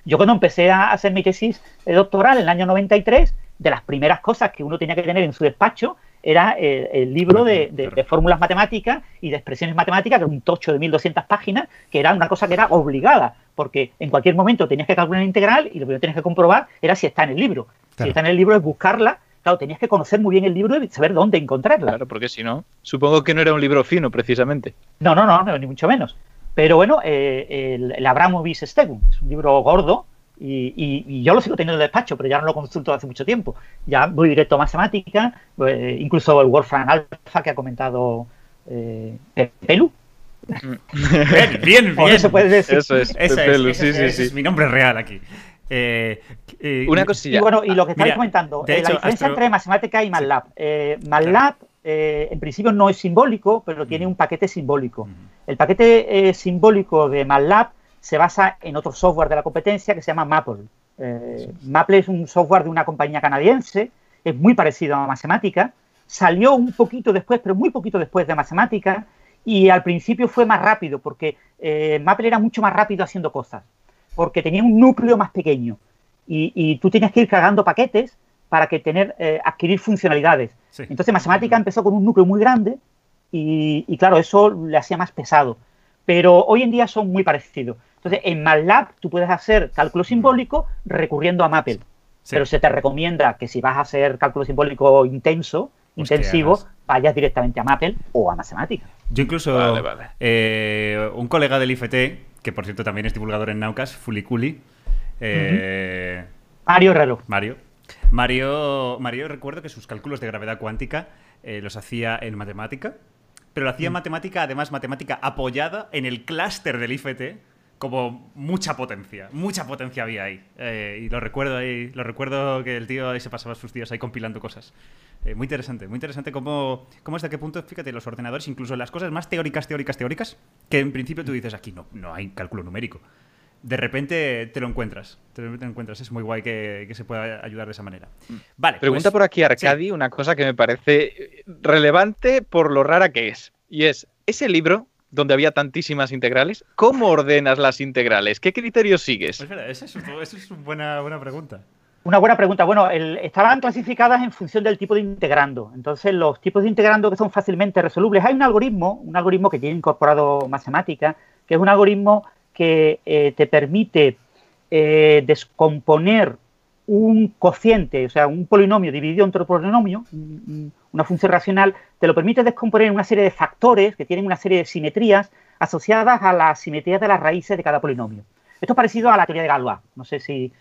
yo cuando empecé a hacer mi tesis doctoral en el año 93, de las primeras cosas que uno tenía que tener en su despacho era el, libro de, fórmulas matemáticas y de expresiones matemáticas, que era un tocho de 1200 páginas, que era una cosa que era obligada, porque en cualquier momento tenías que calcular una integral y lo que tenías que comprobar era si está en el libro. Si está en el libro es buscarla. Claro, tenías que conocer muy bien el libro y saber dónde encontrarla. Claro, porque si no, supongo que no era un libro fino, precisamente. No, no, no, ni mucho menos. Pero bueno, eh, el, el Abramovich Stegun es un libro gordo, y, yo lo sigo teniendo en el despacho, pero ya no lo consulto hace mucho tiempo. Ya voy directo a matemática, pues, incluso el Wolfram Alpha que ha comentado eh, Pelu. bien, bien, bien. Eso puede decir. Eso es, sí, sí, sí. es mi nombre real aquí. Eh, eh, Una cosilla. Y bueno, y lo que estáis comentando, la diferencia entre matemática y MATLAB. MATLAB, en principio, no es simbólico, pero tiene un paquete simbólico. El paquete simbólico de MATLAB se basa en otro software de la competencia que se llama Maple. Eh, Maple es un software de una compañía canadiense, es muy parecido a Matemática, salió un poquito después, pero muy poquito después de Matemática, y al principio fue más rápido, porque eh, Maple era mucho más rápido haciendo cosas, porque tenía un núcleo más pequeño, y, tú tenías que ir cargando paquetes para que tener, eh, adquirir funcionalidades. Entonces Matemática empezó con un núcleo muy grande, y, y claro, eso le hacía más pesado. Pero hoy en día son muy parecidos. Entonces, en MATLAB tú puedes hacer cálculo simbólico recurriendo a Maple. Pero se te recomienda que si vas a hacer cálculo simbólico intenso, intensivo, vayas directamente a Maple o a matemática. Yo incluso, eh, un colega del IFT, que por cierto también es divulgador en Naucas, Fuliculi, eh, Mario Herrero. Mario. Mario, Mario, recuerdo que sus cálculos de gravedad cuántica eh, los hacía en matemática, pero lo hacía en mm. matemática, además matemática apoyada en el clúster del IFT, como mucha potencia, mucha potencia había ahí. Eh, y lo recuerdo ahí, lo recuerdo que el tío ahí se pasaba sus días ahí compilando cosas. Eh, muy interesante, muy interesante cómo, cómo hasta qué punto, fíjate, los ordenadores, incluso las cosas más teóricas, teóricas, teóricas, que en principio tú dices aquí no, no hay cálculo numérico. De repente te lo encuentras, te lo encuentras, es muy guay que, se pueda ayudar de esa manera. Mm. Vale. Pregunta pues, por aquí Arcadi una cosa que me parece relevante por lo rara que es. Y es, ese libro donde había tantísimas integrales, ¿cómo ordenas las integrales? ¿Qué criterios sigues? Pues mira, esa es, una buena, buena pregunta. Una buena pregunta. Bueno, estaban clasificadas en función del tipo de integrando. Entonces, los tipos de integrando que son fácilmente resolubles, hay un algoritmo, un algoritmo que tiene incorporado matemática, que es un algoritmo que eh, te permite eh, descomponer un cociente, o sea, un polinomio dividido entre otro polinomio, una función racional, te lo permite descomponer en una serie de factores que tienen una serie de simetrías asociadas a las simetrías de las raíces de cada polinomio. Esto es parecido a la teoría de Galois. No sé si,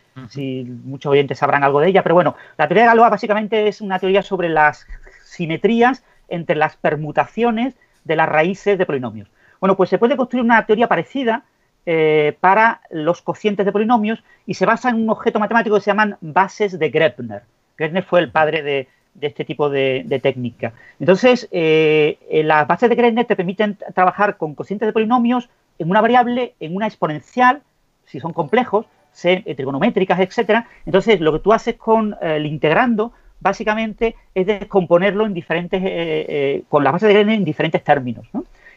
muchos oyentes sabrán algo de ella, pero bueno, la teoría de Galois básicamente es una teoría sobre las simetrías entre las permutaciones de las raíces de polinomios. Bueno, pues se puede construir una teoría parecida eh, para los cocientes de polinomios y se basa en un objeto matemático que se llaman bases de Grepner. Grepner fue el padre de, este tipo de, técnica. Entonces, eh, las bases de Grepner te permiten trabajar con cocientes de polinomios en una variable, en una exponencial, si son complejos, eh, trigonométricas, etcétera. Entonces, lo que tú haces con el integrando, básicamente, es descomponerlo en diferentes, con las bases de Grepner en diferentes términos.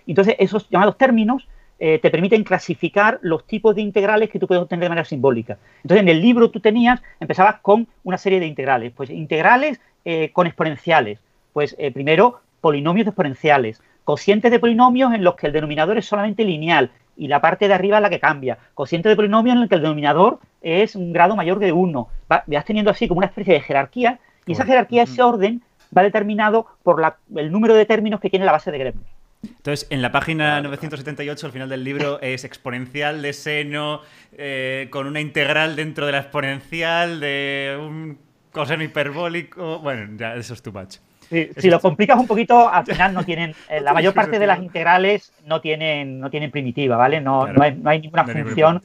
Entonces, esos llamados términos eh, te permiten clasificar los tipos de integrales que tú puedes obtener de manera simbólica. Entonces, en el libro tú tenías, empezabas con una serie de integrales. Pues integrales eh, con exponenciales. Pues eh, primero, polinomios exponenciales. Cocientes de polinomios en los que el denominador es solamente lineal y la parte de arriba es la que cambia. Cociente de polinomios en el que el denominador es un grado mayor que 1. Vas teniendo así como una especie de jerarquía y esa jerarquía, ese orden, va determinado por el número de términos que tiene la base de Gremlin. Entonces, en la página 978, al final del libro, es exponencial de seno eh, con una integral dentro de la exponencial de un coseno hiperbólico. Bueno, ya eso es too much. Si lo complicas un poquito, al final no tienen. Eh, la mayor parte de las integrales no tienen, no tienen primitiva, ¿vale? No, no, hay, ninguna función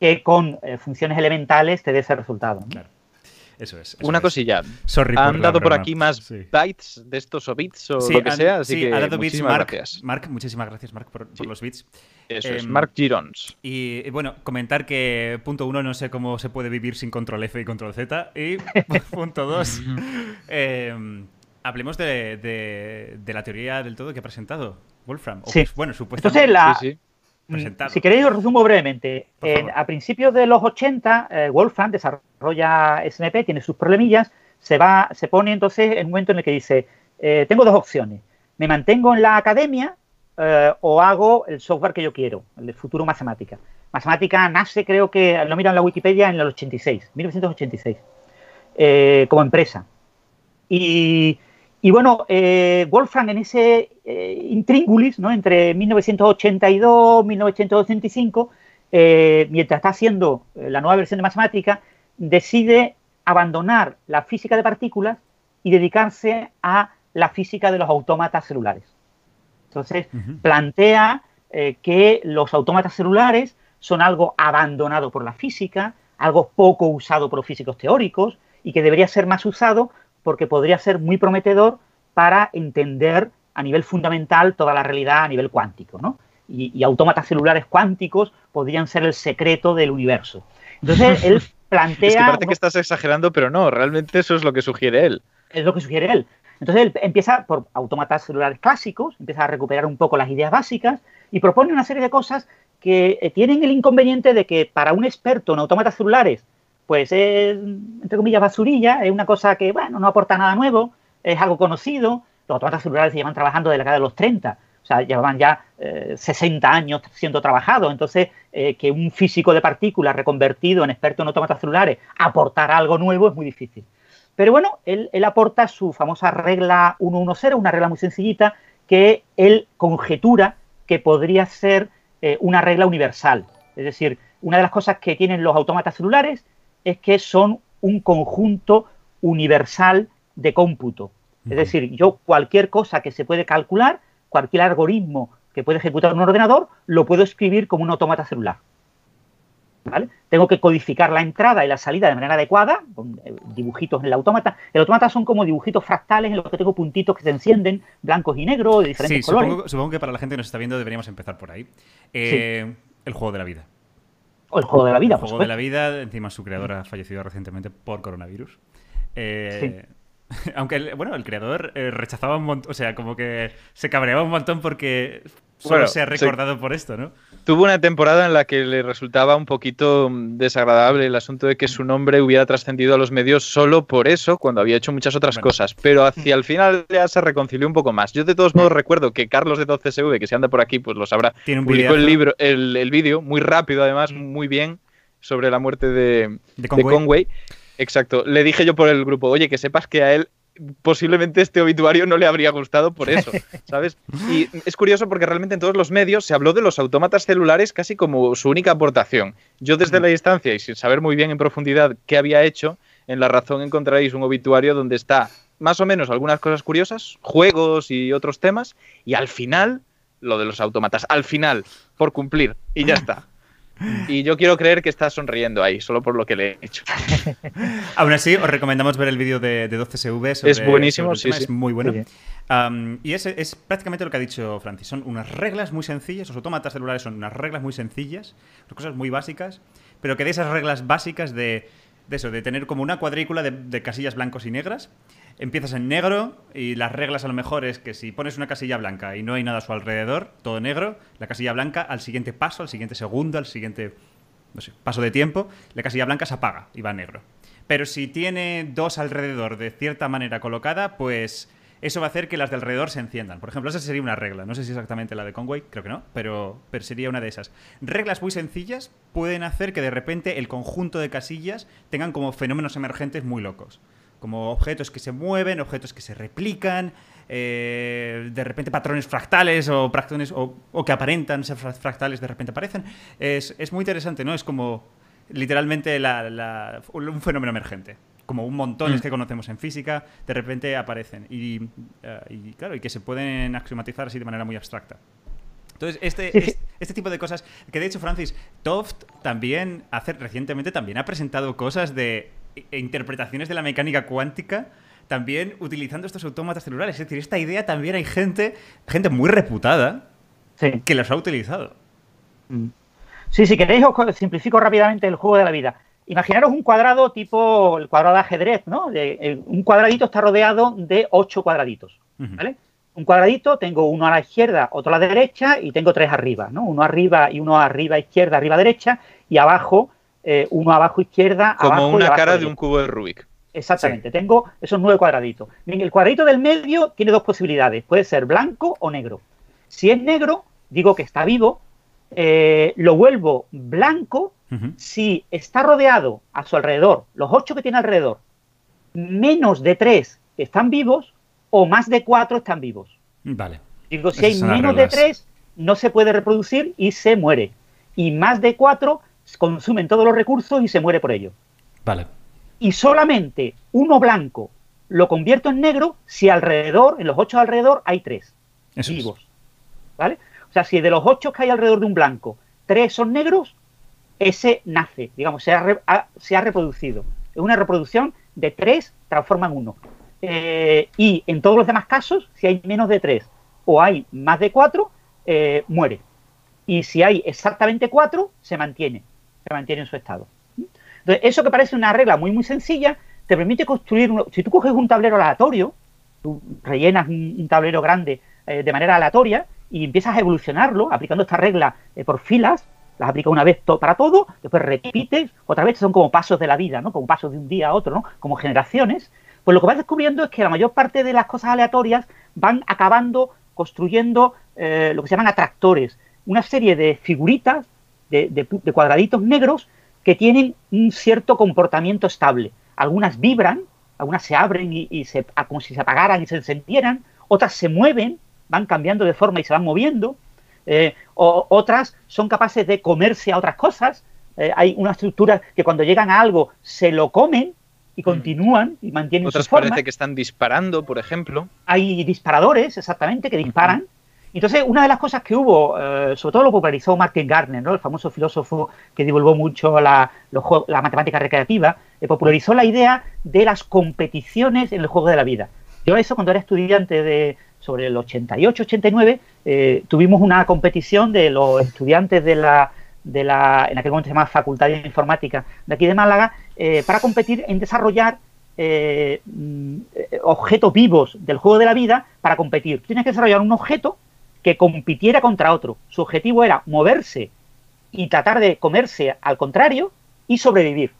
que con eh, funciones elementales te dé ese resultado. Claro. Eso es. Una cosilla. Han dado por aquí más bytes de estos o bits o lo que sea, así que muchísimas gracias. Mark, muchísimas gracias, Mark, por, los bits. Eso es, em, Mark Girons. Y bueno, comentar que punto uno, no sé cómo se puede vivir sin control F y control Z. Y punto dos, em, hablemos de, la teoría del todo que ha presentado Wolfram. sí. bueno, supuestamente. Entonces, la, Mm, si queréis, os resumo brevemente. a principios de los 80, eh, Wolfram desarrolla SMP, tiene sus problemillas, se, va, se pone entonces en un momento en el que dice, eh, tengo dos opciones, me mantengo en la academia eh, o hago el software que yo quiero, el de futuro matemática. Matemática nace, creo que, lo miran en la Wikipedia, en el 86, 1986, como empresa. Y y bueno, eh, Wolfram en ese eh, intríngulis, ¿no? entre 1982 y 1985, eh, mientras está haciendo la nueva versión de matemática, decide abandonar la física de partículas y dedicarse a la física de los autómatas celulares. Entonces, plantea que los autómatas celulares son algo abandonado por la física, algo poco usado por los físicos teóricos y que debería ser más usado porque podría ser muy prometedor para entender a nivel fundamental toda la realidad a nivel cuántico, ¿no? Y, autómatas celulares cuánticos podrían ser el secreto del universo. Entonces, él plantea... Es que parece que estás exagerando, pero no, realmente eso es lo que sugiere él. Es lo que sugiere él. Entonces, él empieza por autómatas celulares clásicos, empieza a recuperar un poco las ideas básicas y propone una serie de cosas que eh, tienen el inconveniente de que para un experto en autómatas celulares pues es, entre comillas, basurilla, es una cosa que, bueno, no aporta nada nuevo, es algo conocido, los autómatas celulares se llevan trabajando desde la década de los 30, o sea, llevaban ya 60 eh, años siendo trabajados, entonces eh, que un físico de partículas reconvertido en experto en autómatas celulares aportara algo nuevo es muy difícil. Pero bueno, él, aporta su famosa regla 110, una regla muy sencillita, que él conjetura que podría ser eh, una regla universal. Es decir, una de las cosas que tienen los autómatas celulares es que son un conjunto universal de cómputo. Es decir, yo cualquier cosa que se puede calcular, cualquier algoritmo que puede ejecutar un ordenador, lo puedo escribir como un automata celular. Tengo que codificar la entrada y la salida de manera adecuada, con eh, dibujitos en el autómata. El autómata son como dibujitos fractales en los que tengo puntitos que se encienden, blancos y negros, de diferentes sí, colores. Supongo, que para la gente que nos está viendo deberíamos empezar por ahí. Eh, el juego de la vida. O el juego de la vida, El juego de la vida, encima su creador ha fallecido recientemente por coronavirus. Eh, aunque, bueno, el creador rechazaba un montón, o sea, como que se cabreaba un montón porque solo se ha recordado por esto, ¿no? Tuvo una temporada en la que le resultaba un poquito mm, desagradable el asunto de que su nombre hubiera trascendido a los medios solo por eso, cuando había hecho muchas otras cosas. Pero hacia el final ya se reconcilió un poco más. Yo de todos modos recuerdo que Carlos de 12SV, que se anda por aquí, pues lo sabrá, Tiene un publicó el libro, el, vídeo, muy rápido además, muy bien, sobre la muerte de, de Conway. Exacto. Le dije yo por el grupo, oye, que sepas que a él posiblemente este obituario no le habría gustado por eso, ¿sabes? Y es curioso porque realmente en todos los medios se habló de los autómatas celulares casi como su única aportación. Yo desde la distancia y sin saber muy bien en profundidad qué había hecho, en La Razón encontraréis un obituario donde está más o menos algunas cosas curiosas, juegos y otros temas, y al final, lo de los autómatas, al final, por cumplir, y ya está. Y yo quiero creer que está sonriendo ahí, solo por lo que le he hecho. Aún así, os recomendamos ver el vídeo de, 12SV. es buenísimo, sí, Es muy bueno. y es, es, prácticamente lo que ha dicho Francis. Son unas reglas muy sencillas. Los autómatas celulares son unas reglas muy sencillas, cosas muy básicas, pero que de esas reglas básicas de, eso, de tener como una cuadrícula de casillas blancos y negras, empiezas en negro y las reglas a lo mejor es que si pones una casilla blanca y no hay nada a su alrededor, todo negro, la casilla blanca al siguiente paso, al siguiente segundo, al siguiente paso de tiempo, la casilla blanca se apaga y va negro. Pero si tiene dos alrededor de cierta manera colocada, pues eso va a hacer que las de alrededor se enciendan. Por ejemplo, esa sería una regla. No sé si exactamente la de Conway, creo que no, pero, pero sería una de esas. Reglas muy sencillas pueden hacer que de repente el conjunto de casillas tengan como fenómenos emergentes muy locos como objetos que se mueven, objetos que se replican, eh, de repente patrones fractales o, patrones, o, que aparentan ser fractales de repente aparecen. Es, muy interesante, ¿no? Es como literalmente un fenómeno emergente. Como un montón mm. que conocemos en física, de repente aparecen. Y, eh, y, claro, y que se pueden axiomatizar así de manera muy abstracta. Entonces, este, este, tipo de cosas, que de hecho Francis Toft también hace recientemente también ha presentado cosas de interpretaciones de la mecánica cuántica también utilizando estos autómatas celulares. Es decir, esta idea también hay gente, gente muy reputada que las ha utilizado. Mm. Sí, si queréis os simplifico rápidamente el juego de la vida. Imaginaros un cuadrado tipo el cuadrado de ajedrez, ¿no? De, un cuadradito está rodeado de ocho cuadraditos, ¿vale? Un cuadradito, tengo uno a la izquierda, otro a la derecha y tengo tres arriba, ¿no? Uno arriba y uno arriba, izquierda, arriba, derecha y abajo eh, uno abajo izquierda, Como una cara de un cubo de Rubik. Exactamente, tengo esos nueve cuadraditos. Bien, el cuadradito del medio tiene dos posibilidades, puede ser blanco o negro. Si es negro, digo que está vivo, eh, lo vuelvo blanco si está rodeado a su alrededor, los ocho que tiene alrededor, menos de tres están vivos o más de cuatro están vivos. Vale. Digo, si hay menos de tres, no se puede reproducir y se muere. Y más de cuatro consumen todos los recursos y se muere por ello. Vale. Y solamente uno blanco lo convierto en negro si alrededor, en los ocho alrededor, hay tres vivos. ¿Vale? O sea, si de los ocho que hay alrededor de un blanco, tres son negros, ese nace, digamos, se ha, se ha reproducido. Es una reproducción de tres transforma en uno. Eh, y en todos los demás casos, si hay menos de tres o hay más de cuatro, eh, muere. Y si hay exactamente cuatro, se mantiene mantiene en su estado. Entonces, eso que parece una regla muy, muy sencilla, te permite construir, si tú coges un tablero aleatorio, tú rellenas un, tablero grande eh, de manera aleatoria y empiezas a evolucionarlo aplicando esta regla eh, por filas, las aplicas una vez para todo, después repites, otra vez son como pasos de la vida, ¿no? Como pasos de un día a otro, ¿no? Como generaciones. Pues lo que vas descubriendo es que la mayor parte de las cosas aleatorias van acabando construyendo eh, lo que se llaman atractores, una serie de figuritas de, cuadraditos negros que tienen un cierto comportamiento estable. Algunas vibran, algunas se abren y, se, como si se apagaran y se encendieran, otras se mueven, van cambiando de forma y se van moviendo, eh, o, otras son capaces de comerse a otras cosas. Eh, hay una estructura que cuando llegan a algo se lo comen y mm. continúan y mantienen Otras su forma. parece que están disparando, por ejemplo. Hay disparadores, exactamente, que disparan. Entonces, una de las cosas que hubo, eh, sobre todo lo popularizó Martin Gardner, ¿no? el famoso filósofo que divulgó mucho la, la matemática recreativa, eh, popularizó la idea de las competiciones en el juego de la vida. Yo eso cuando era estudiante de sobre el 88-89, eh, tuvimos una competición de los estudiantes de la, de la, en aquel momento se llamaba Facultad de Informática de aquí de Málaga, para competir en desarrollar mm, objetos vivos del juego de la vida para competir. Tienes que desarrollar un objeto que compitiera contra otro. Su objetivo era moverse y tratar de comerse al contrario y sobrevivir.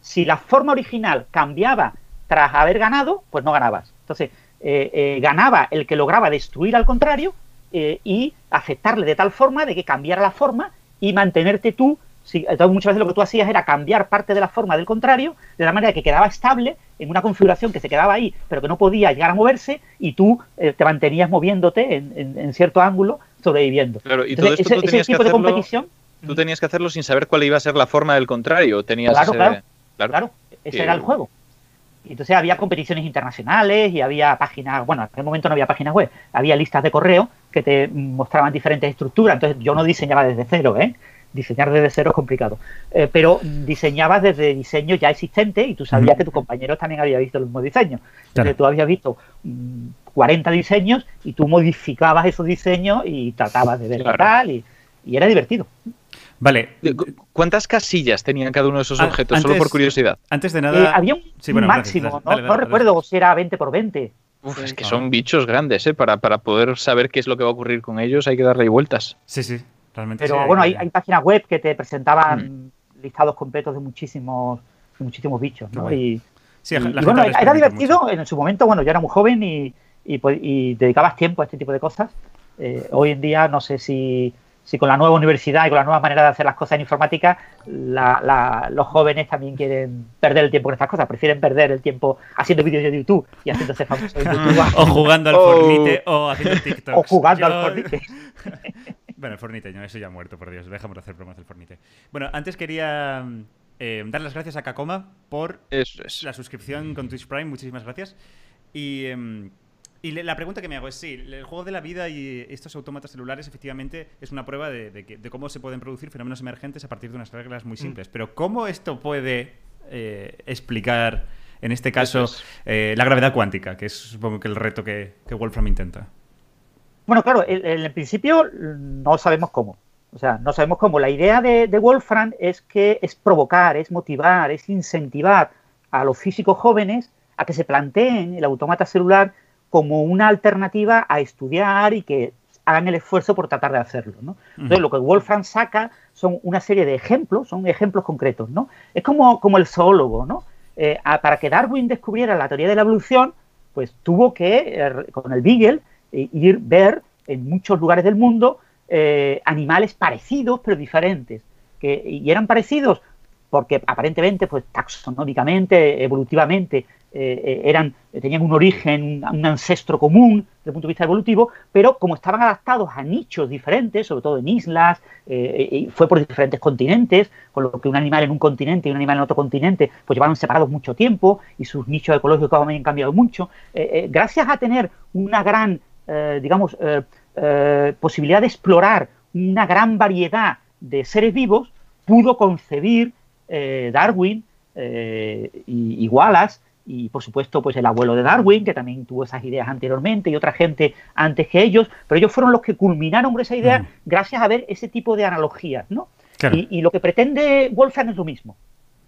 Si la forma original cambiaba tras haber ganado, pues no ganabas. Entonces, eh, eh, ganaba el que lograba destruir al contrario eh, y aceptarle de tal forma de que cambiara la forma y mantenerte tú entonces muchas veces lo que tú hacías era cambiar parte de la forma del contrario, de la manera que quedaba estable en una configuración que se quedaba ahí, pero que no podía llegar a moverse, y tú eh, te mantenías moviéndote en, cierto ángulo, sobreviviendo. Claro, y todo esto tú tenías que hacerlo, de competición. Tú tenías que hacerlo sin saber cuál iba a ser la forma del contrario. Tenías claro, claro, claro, ese era el juego. Y entonces había competiciones internacionales y había páginas, bueno, en aquel momento no había páginas web, había listas de correo que te mostraban diferentes estructuras. Entonces yo no diseñaba desde cero, ¿eh? Diseñar desde cero es complicado. Eh, pero diseñabas desde diseños ya existentes y tú sabías que tus compañeros también habían visto los mismos diseños. Entonces tú habías visto 40 mm, diseños y tú modificabas esos diseños y tratabas de ver tal y, era divertido. Vale. ¿Cuántas casillas tenían cada uno de esos objetos? Solo por curiosidad. Antes de nada. Eh, había un, máximo, no, recuerdo si era 20 por 20. Uf, es que son bichos grandes, ¿eh? Para, para poder saber qué es lo que va a ocurrir con ellos hay que darle vueltas. Sí, sí. Pero bueno, hay, páginas web que te presentaban mm. listados completos de muchísimos, muchísimos bichos, ¿no? Y, bueno, era divertido en su momento, bueno, yo era muy joven y, pues, dedicabas tiempo a este tipo de cosas. Eh, hoy en día no sé si, con la nueva universidad y con la nueva manera de hacer las cosas en informática, los jóvenes también quieren perder el tiempo con estas cosas, prefieren perder el tiempo haciendo vídeos de YouTube y haciéndose famosos en YouTube. o jugando al Fortnite o haciendo TikTok. O jugando al Fortnite. Bueno, el Fornite, no, eso ya ha muerto, por Dios. Dejamos de hacer bromas del Fornite. Bueno, antes quería eh, dar las gracias a Kakoma por la suscripción con Twitch Prime. Muchísimas gracias. Y, em, la pregunta que me hago es, sí, el juego de la vida y estos autómatas celulares efectivamente es una prueba de, cómo se pueden producir fenómenos emergentes a partir de unas reglas muy mm. simples. Pero ¿cómo esto puede eh, explicar, en este caso, eh, la gravedad cuántica, que es supongo que el reto que Wolfram intenta? Bueno, claro, en, principio no sabemos cómo. O sea, no sabemos cómo. La idea de, Wolfram es que es provocar, es motivar, es incentivar a los físicos jóvenes a que se planteen el automata celular como una alternativa a estudiar y que hagan el esfuerzo por tratar de hacerlo. ¿no? Entonces, lo que Wolfram saca son una serie de ejemplos, son ejemplos concretos. ¿no? Es como, como el zoólogo. ¿no? Eh, para que Darwin descubriera la teoría de la evolución, pues tuvo que, eh, con el Beagle, eh, ir ver en muchos lugares del mundo eh, animales parecidos pero diferentes. Que, y eran parecidos porque aparentemente, pues taxonómicamente, evolutivamente, eh, eran, tenían un origen, un, ancestro común desde el punto de vista evolutivo, pero como estaban adaptados a nichos diferentes, sobre todo en islas, y fue por diferentes continentes, con lo que un animal en un continente y un animal en otro continente, pues llevaban separados mucho tiempo y sus nichos ecológicos habían cambiado mucho. gracias a tener una gran digamos, eh, eh, posibilidad de explorar una gran variedad de seres vivos, pudo concebir Darwin y, Wallace, y por supuesto pues el abuelo de Darwin, que también tuvo esas ideas anteriormente, y otra gente antes que ellos, pero ellos fueron los que culminaron con esa idea gracias a ver ese tipo de analogías, ¿no? Y, y, lo que pretende Wolfgang es lo mismo.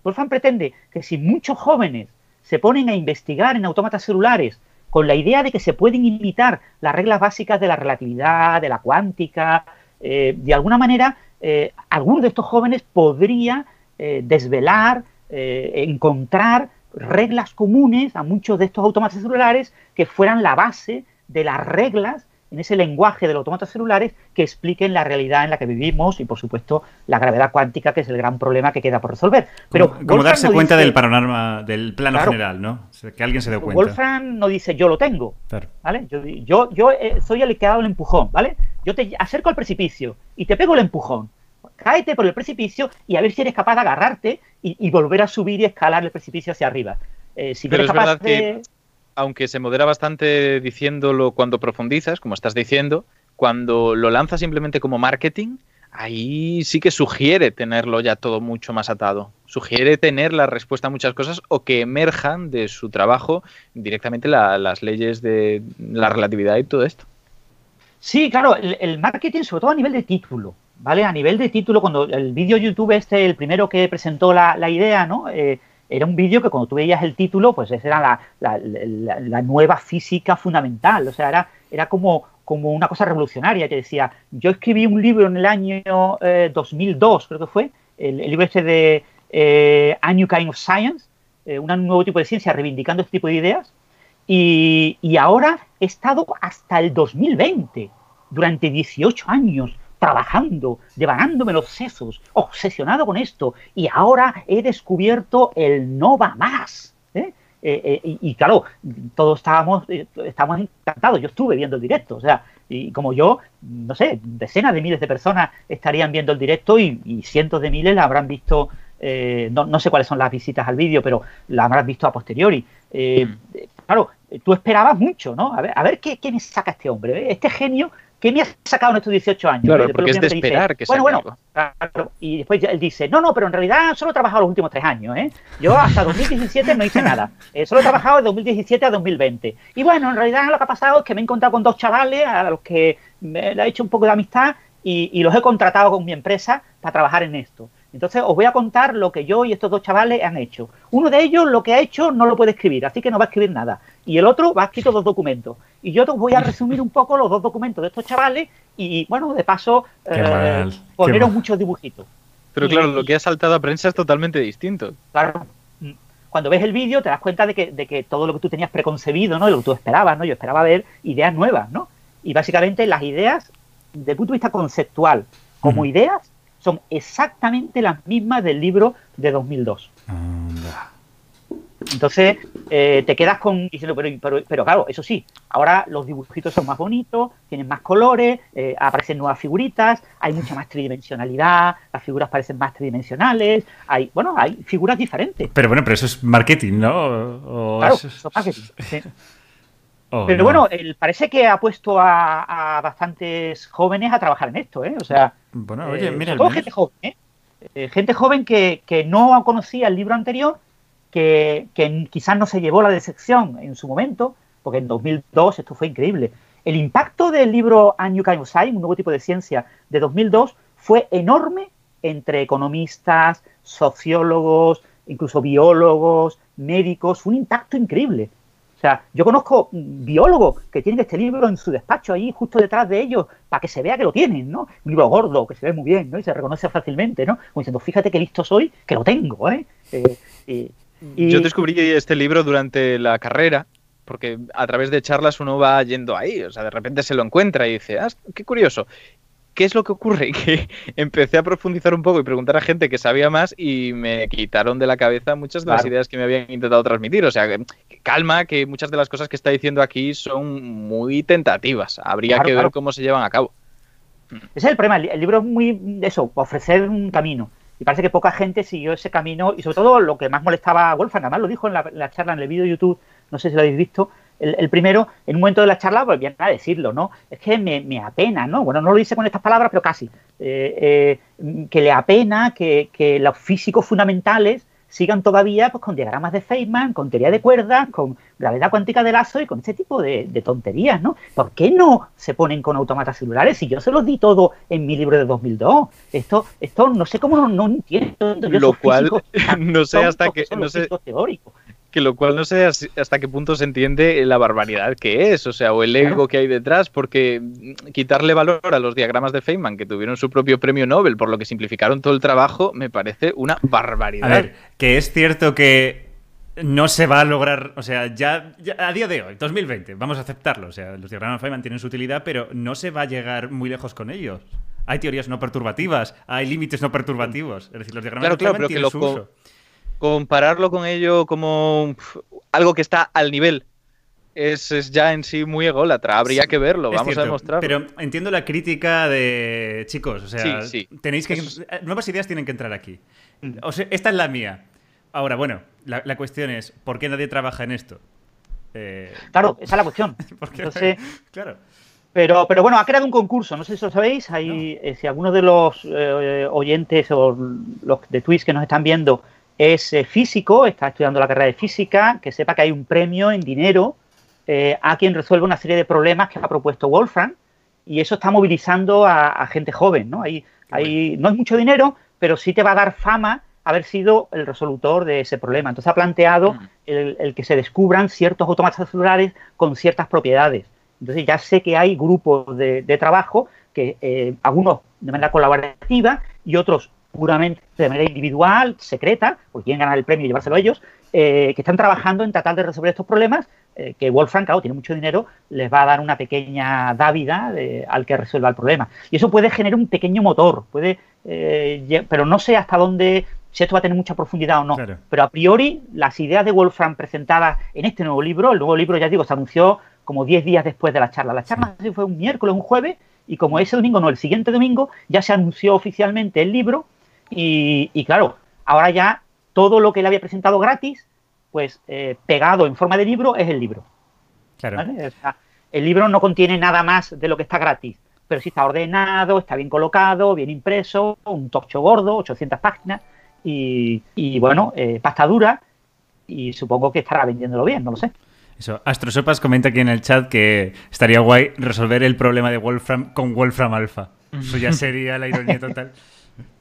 Wolfgang pretende que si muchos jóvenes se ponen a investigar en autómatas celulares con la idea de que se pueden imitar las reglas básicas de la relatividad, de la cuántica. Eh, de alguna manera, eh, alguno de estos jóvenes podría eh, desvelar, encontrar reglas comunes a muchos de estos autómatas celulares que fueran la base de las reglas en ese lenguaje de los autómatas celulares que expliquen la realidad en la que vivimos y, por supuesto, la gravedad cuántica, que es el gran problema que queda por resolver. Pero como, darse cuenta del panorama, del plano general, ¿no? Que alguien se dé cuenta. Wolfram no dice yo lo tengo, ¿vale? Yo, yo, eh, soy el que ha dado el empujón, ¿vale? Yo te acerco al precipicio y te pego el empujón. Cáete por el precipicio y a ver si eres capaz de agarrarte y, volver a subir y escalar el precipicio hacia arriba. Eh, si Pero eres capaz de aunque se modera bastante diciéndolo cuando profundizas, como estás diciendo, cuando lo lanza simplemente como marketing, ahí sí que sugiere tenerlo ya todo mucho más atado. Sugiere tener la respuesta a muchas cosas o que emerjan de su trabajo directamente las leyes de la relatividad y todo esto. Sí, claro, el, marketing, sobre todo a nivel de título, ¿vale? A nivel de título, cuando el vídeo YouTube este, el primero que presentó la, idea, ¿no? Eh, era un vídeo que cuando tú veías el título, pues esa era la, nueva física fundamental. O sea, era, era como, como una cosa revolucionaria que decía, yo escribí un libro en el año 2002, eh, creo que fue, el, libro este de eh, A New Kind of Science, eh, un nuevo tipo de ciencia reivindicando este tipo de ideas, y, y ahora he estado hasta el 2020, durante 18 años, trabajando, devanándome los sesos, obsesionado con esto, y ahora he descubierto el no va más. ¿eh? Eh, eh, y, claro, todos estábamos, estábamos encantados. Yo estuve viendo el directo, o sea, y como yo, no sé, decenas de miles de personas estarían viendo el directo y, cientos de miles la habrán visto. no, no, sé cuáles son las visitas al vídeo, pero la habrán visto a posteriori. Mm. Claro, tú esperabas mucho, ¿no? A ver, a ver qué, qué me saca este hombre. Este genio ¿Qué me has sacado en estos 18 años? Claro, porque es de esperar que Bueno, bueno, claro, y después él dice, no, no, pero en realidad solo he trabajado los últimos tres años, ¿eh? Yo hasta 2017 no hice nada. Eh, solo he trabajado de 2017 a 2020. Y bueno, en realidad lo que ha pasado es que me he encontrado con dos chavales a los que me, le he hecho un poco de amistad y los he contratado con mi empresa para trabajar en esto. Entonces os voy a contar lo que yo y estos dos chavales han hecho. Uno de ellos lo que ha hecho no lo puede escribir, así que no va a escribir nada. Y el otro va a escrito dos documentos. Y yo os voy a resumir un poco los dos documentos de estos chavales y, bueno, de paso, eh, poneros muchos dibujitos. Pero claro, lo que ha saltado a prensa es totalmente distinto. Claro. Mm, cuando ves el vídeo te das cuenta de que, de que todo lo que tú tenías preconcebido, ¿no? Lo que tú esperabas, ¿no? Yo esperaba ver ideas nuevas, ¿no? Y básicamente las ideas, desde el punto de vista conceptual, como ideas, son exactamente las mismas del libro de 2002. Entonces eh, te quedas con diciendo, pero, pero, claro, eso sí, ahora los dibujitos son más bonitos, tienen más colores, eh, aparecen nuevas figuritas, hay mucha más tridimensionalidad, las figuras parecen más tridimensionales, hay, bueno, hay figuras diferentes. Pero bueno, pero eso es marketing, ¿no? claro, eso es marketing. Oh, pero bueno, él parece que ha puesto a, bastantes jóvenes a trabajar en esto, ¿eh? O sea, bueno, oye, eh, mira, gente joven, ¿eh? ¿eh? Gente joven que, que, no conocía el libro anterior, que, que, quizás no se llevó la decepción en su momento, porque en 2002 esto fue increíble. El impacto del libro A New Kind of Science, un nuevo tipo de ciencia de 2002, fue enorme entre economistas, sociólogos, incluso biólogos, médicos, un impacto increíble. O sea, yo conozco biólogos que tienen este libro en su despacho ahí, justo detrás de ellos, para que se vea que lo tienen, ¿no? Un libro gordo, que se ve muy bien, ¿no? Y se reconoce fácilmente, ¿no? Como diciendo, fíjate qué listo soy, que lo tengo, ¿eh? eh y... Yo descubrí este libro durante la carrera, porque a través de charlas uno va yendo ahí, o sea, de repente se lo encuentra y dice, ah, qué curioso. ¿Qué es lo que ocurre? Que empecé a profundizar un poco y preguntar a gente que sabía más y me quitaron de la cabeza muchas de las ideas que me habían intentado transmitir. O sea, calma, que muchas de las cosas que está diciendo aquí son muy tentativas. Habría que ver cómo se llevan a cabo. Ese es el problema. El libro es muy eso, ofrecer un camino. Y parece que poca gente siguió ese camino. Y sobre todo lo que más molestaba a Wolfgang, además lo dijo en la, charla en el vídeo de YouTube, no sé si lo habéis visto, el, primero, en un momento de la charla, volvían a decirlo, ¿no? Es que me, apena, ¿no? Bueno, no lo dice con estas palabras, pero casi. Eh, eh, que le apena que, los físicos fundamentales sigan todavía pues, con diagramas de Feynman, con teoría de cuerdas, con gravedad cuántica de lazo y con este tipo de, tonterías, ¿no? ¿Por qué no se ponen con automatas celulares? Si yo se los di todo en mi libro de 2002. Esto, esto no sé cómo no, entiendo. Lo cual, no sé hasta que... No sé, que lo cual no sé hasta qué punto se entiende la barbaridad que es, o sea, o el ego que hay detrás, porque quitarle valor a los diagramas de Feynman, que tuvieron su propio premio Nobel, por lo que simplificaron todo el trabajo, me parece una barbaridad. A ver, que es cierto que no se va a lograr, o sea, ya, a día de hoy, 2020, vamos a aceptarlo, o sea, los diagramas de Feynman tienen su utilidad, pero no se va a llegar muy lejos con ellos. Hay teorías no perturbativas, hay límites no perturbativos, es decir, los diagramas de Feynman tienen su uso compararlo con ello como algo que está al nivel es, ya en sí muy ególatra. Habría que verlo, vamos a demostrarlo. Pero entiendo la crítica de chicos, o sea, tenéis que nuevas ideas tienen que entrar aquí. Mm. O sea, esta es la mía. Ahora, bueno, la, cuestión es ¿por qué nadie trabaja en esto? Eh, claro, esa es la cuestión. claro. Pero, pero bueno, ha creado un concurso, no sé si lo sabéis, hay, eh, si alguno de los eh, oyentes o los de Twitch que nos están viendo es eh, físico, está estudiando la carrera de física, que sepa que hay un premio en dinero a quien resuelve una serie de problemas que ha propuesto Wolfram y eso está movilizando a, gente joven, ¿no? Hay, hay, no es mucho dinero, pero sí te va a dar fama haber sido el resolutor de ese problema. Entonces ha planteado mm. el, que se descubran ciertos automatas celulares con ciertas propiedades. Entonces ya sé que hay grupos de, trabajo que eh, algunos de manera colaborativa y otros puramente de manera individual, secreta, porque quieren ganar el premio y llevárselo a ellos, eh, que están trabajando en tratar de resolver estos problemas, eh, que Wolfram, claro, tiene mucho dinero, les va a dar una pequeña dávida al que resuelva el problema. Y eso puede generar un pequeño motor, puede, pero no sé hasta dónde si esto va a tener mucha profundidad o no. Pero a priori, las ideas de Wolfram presentadas en este nuevo libro, el nuevo libro, ya digo, se anunció como 10 días después de la charla. La charla fue un miércoles, un jueves, y como ese domingo, no, el siguiente domingo, ya se anunció oficialmente el libro. Y, claro, ahora ya todo lo que él había presentado gratis, pues eh, pegado en forma de libro, es el libro. Claro. el libro no contiene nada más de lo que está gratis, pero sí está ordenado, está bien colocado, bien impreso, un tocho gordo, 800 páginas y, bueno, eh, pasta dura y supongo que estará vendiéndolo bien, no lo sé. Eso, Astrosopas comenta aquí en el chat que estaría guay resolver el problema de Wolfram con Wolfram Alpha. Eso ya sería la ironía total.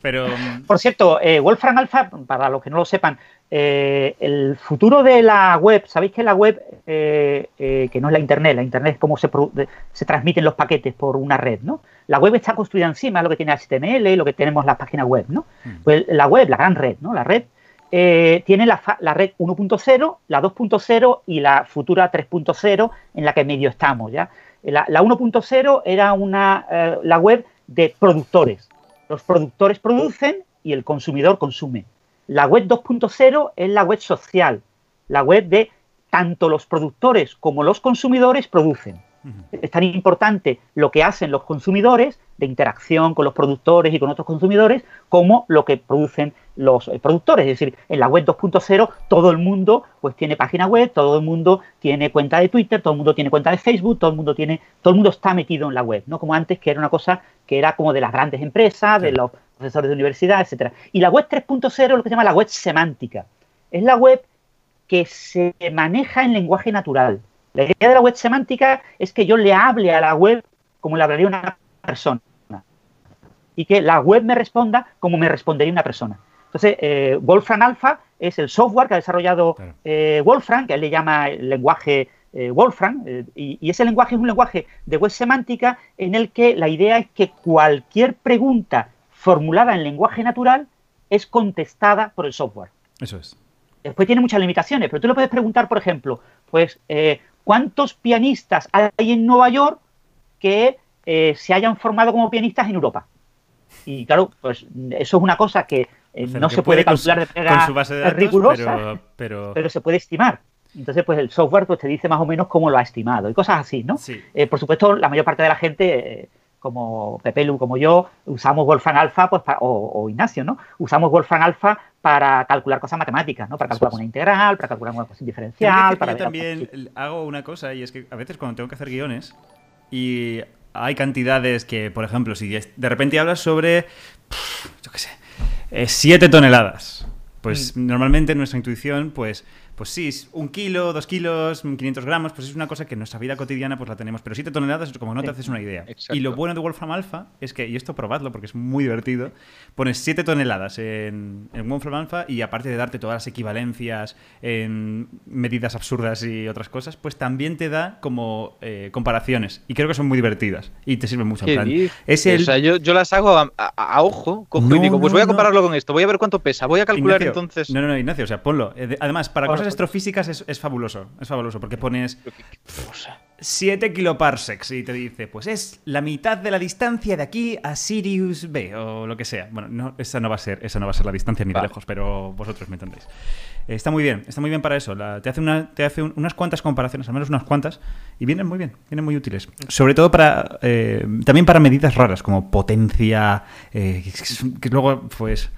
Pero... Mm, Por cierto, eh, Wolfram Alpha, para los que no lo sepan, eh, el futuro de la web, sabéis que la web, eh, que no es la Internet, la Internet es cómo se, se, transmiten los paquetes por una red, ¿no? La web está construida encima, lo que tiene HTML, lo que tenemos las páginas web, ¿no? Mm. Pues la web, la gran red, ¿no? La red tiene la, red 1.0, la 2.0 y la futura 3.0 en la que medio estamos, ¿ya? La, la 1.0 era una, la web de productores, los productores producen y el consumidor consume. La web 2.0 es la web social, la web de tanto los productores como los consumidores producen. Es tan importante lo que hacen los consumidores de interacción con los productores y con otros consumidores como lo que producen los eh, productores. Es decir, en la web 2.0 todo el mundo pues tiene página web, todo el mundo tiene cuenta de Twitter, todo el mundo tiene cuenta de Facebook, todo el mundo tiene, todo el mundo está metido en la web, ¿no? Como antes que era una cosa que era como de las grandes empresas, de los profesores de universidad, etcétera. Y la web 3.0 es lo que se llama la web semántica. Es la web que se maneja en lenguaje natural. La idea de la web semántica es que yo le hable a la web como le hablaría una persona. Y que la web me responda como me respondería una persona. Entonces, eh, Wolfram Alpha es el software que ha desarrollado eh, Wolfram, que él le llama el lenguaje eh, Wolfram, y, y, ese lenguaje es un lenguaje de web semántica en el que la idea es que cualquier pregunta formulada en lenguaje natural es contestada por el software. Eso es. Después tiene muchas limitaciones, pero tú le puedes preguntar, por ejemplo, pues ¿cuántos pianistas hay en Nueva York que se hayan formado como pianistas en Europa? Y claro, pues eso es una cosa que eh, no se puede calcular de manera con su rigurosa, pero, se puede estimar. Entonces, pues el software pues, te dice más o menos cómo lo ha estimado y cosas así, ¿no? Eh, por supuesto, la mayor parte de la gente como Pepelu, como yo, usamos Wolfram Alpha, pues, o, Ignacio, ¿no? Usamos Wolfram Alpha para calcular cosas matemáticas, ¿no? Para calcular una integral, para calcular una cosa diferencial. Para yo también hago una cosa y es que a veces cuando tengo que hacer guiones y hay cantidades que, por ejemplo, si de repente hablas sobre, yo qué sé, 7 eh, toneladas, pues mm. normalmente nuestra intuición, pues pues sí, un kilo, dos kilos, 500 gramos, pues es una cosa que en nuestra vida cotidiana pues la tenemos. Pero 7 toneladas, como no te haces una idea. Y lo bueno de Wolfram Alpha es que, y esto probadlo porque es muy divertido, pones 7 toneladas en, Wolfram Alpha y aparte de darte todas las equivalencias en medidas absurdas y otras cosas, pues también te da como eh, comparaciones. Y creo que son muy divertidas y te sirven mucho. es el... O sea, yo, las hago a, ojo, cojo y digo, pues voy a compararlo con esto, voy a ver cuánto pesa, voy a calcular entonces... No, no, no, Ignacio, o sea, ponlo. Eh, además, para cosas astrofísicas es, fabuloso. Es fabuloso porque pones 7 kiloparsecs y te dice, pues es la mitad de la distancia de aquí a Sirius B o lo que sea. Bueno, no, esa no va a ser, esa no va a ser la distancia ni de lejos, pero vosotros me entendéis. está muy bien, está muy bien para eso. te hace, una, te hace unas cuantas comparaciones, al menos unas cuantas, y vienen muy bien, vienen muy útiles. Sobre todo para, eh, también para medidas raras como potencia, eh, que luego, pues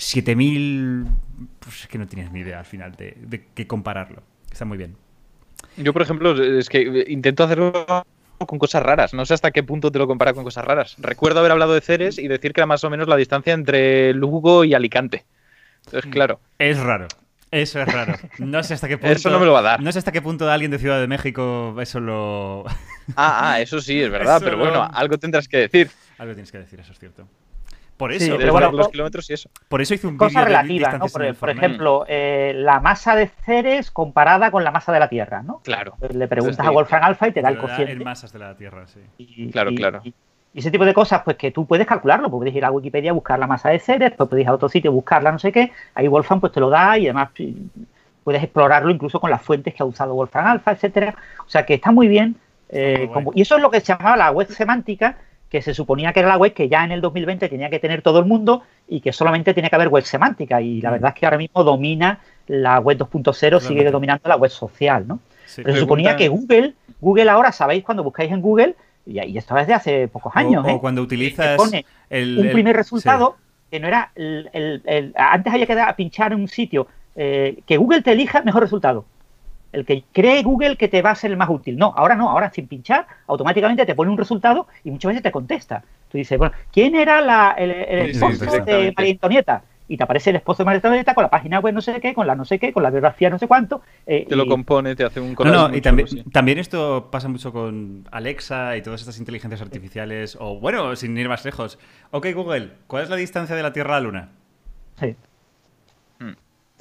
7000, pues es que no tienes ni idea al final de, de qué compararlo. Está muy bien. Yo, por ejemplo, es que intento hacerlo con cosas raras. No sé hasta qué punto te lo compara con cosas raras. Recuerdo haber hablado de Ceres y decir que era más o menos la distancia entre Lugo y Alicante. Entonces, mm. claro. Es raro. Eso es raro. No sé hasta qué punto. Eso no me lo va a dar. No sé hasta qué punto alguien de Ciudad de México eso lo. Ah, ah eso sí, es verdad. pero bueno, algo tendrás que decir. Algo tienes que decir, eso es cierto. Por eso, los kilómetros y eso. Por eso hizo un Cosa relativa, ¿no? Por, ejemplo, eh, la masa de Ceres comparada con la masa de la Tierra, ¿no? Claro. Le preguntas a Wolfgang Alpha y te da el cociente. En masas de la Tierra, sí. claro, claro. Y, ese tipo de cosas, pues que tú puedes calcularlo, pues puedes ir a Wikipedia a buscar la masa de Ceres, pues puedes ir a otro sitio a buscarla, no sé qué, ahí Wolfgang pues te lo da y además puedes explorarlo incluso con las fuentes que ha usado Wolfgang Alpha, etcétera. O sea que está muy bien. Eh, y eso es lo que se llamaba la web semántica, que se suponía que era la web que ya en el 2020 tenía que tener todo el mundo y que solamente tiene que haber web semántica. Y la mm. verdad es que ahora mismo domina la web 2.0, sigue dominando la web social, ¿no? Pero se suponía que Google, Google ahora, sabéis, cuando buscáis en Google, y, esto es de hace pocos años, o, ¿eh? cuando utilizas un primer resultado que no era el, antes había que pinchar en un sitio eh, que Google te elija mejor resultado el que cree Google que te va a ser el más útil. No, ahora no, ahora sin pinchar, automáticamente te pone un resultado y muchas veces te contesta. Tú dices, bueno, ¿quién era la, el, esposo de María Antonieta? Y te aparece el esposo de María Antonieta con la página web no sé qué, con la no sé qué, con la biografía no sé cuánto. Eh, te lo compone, te hace un No, no, y también, también esto pasa mucho con Alexa y todas estas inteligencias artificiales. O bueno, sin ir más lejos. Ok, Google, ¿cuál es la distancia de la Tierra a la Luna? Sí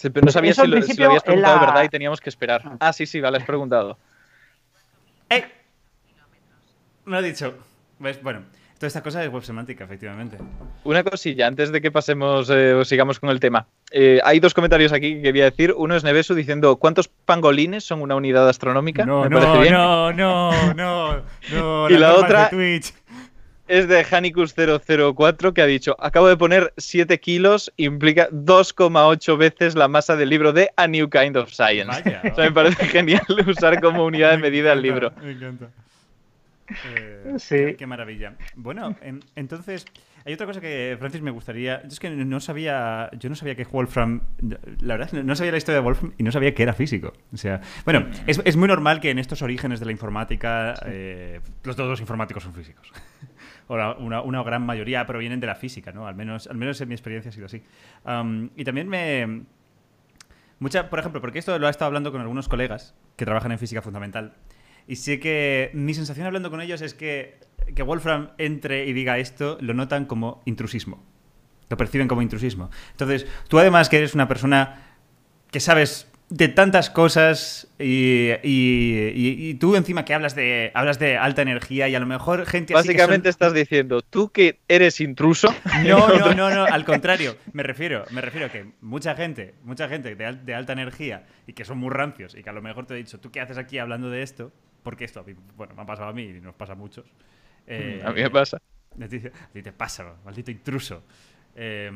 pero no sabía si lo, habías preguntado de verdad y teníamos que esperar. Ah, ah sí, sí, vale, has preguntado. ¡Eh! Me lo ha dicho. Bueno, toda esta cosa es web semántica, efectivamente. Una cosilla, antes de que pasemos eh, o sigamos con el tema. Eh, hay dos comentarios aquí que quería decir. Uno es Nevesu diciendo, ¿cuántos pangolines son una unidad astronómica? No, no, no, no, no, no, Y la, otra es de Hanicus004 que ha dicho, acabo de poner 7 kilos, implica 2,8 veces la masa del libro de A New Kind of Science. o sea, me parece genial usar como unidad de medida el libro. Me encanta. Eh, sí. Qué maravilla. Bueno, entonces, hay otra cosa que, Francis, me gustaría. Yo es que no sabía. Yo no sabía que Wolfram. La verdad, no sabía la historia de Wolfram y no sabía que era físico. O sea, bueno, es, es muy normal que en estos orígenes de la informática. Eh, los dos los informáticos son físicos una, una, gran mayoría provienen de la física, ¿no? Al menos, al menos en mi experiencia ha sido así. y también me... Mucha, por ejemplo, porque esto lo he estado hablando con algunos colegas que trabajan en física fundamental. Y sé que mi sensación hablando con ellos es que, que Wolfram entre y diga esto, lo notan como intrusismo. Lo perciben como intrusismo. Entonces, tú además que eres una persona que sabes de tantas cosas y, tú encima que hablas de hablas de alta energía y a lo mejor gente básicamente estás diciendo tú que eres intruso no no no no al contrario me refiero me refiero a que mucha gente mucha gente de, alta energía y que son muy rancios y que a lo mejor te he dicho tú qué haces aquí hablando de esto porque esto bueno me ha pasado a mí y nos pasa a muchos. Eh, a mí me pasa. A ti te pasa maldito intruso. Eh,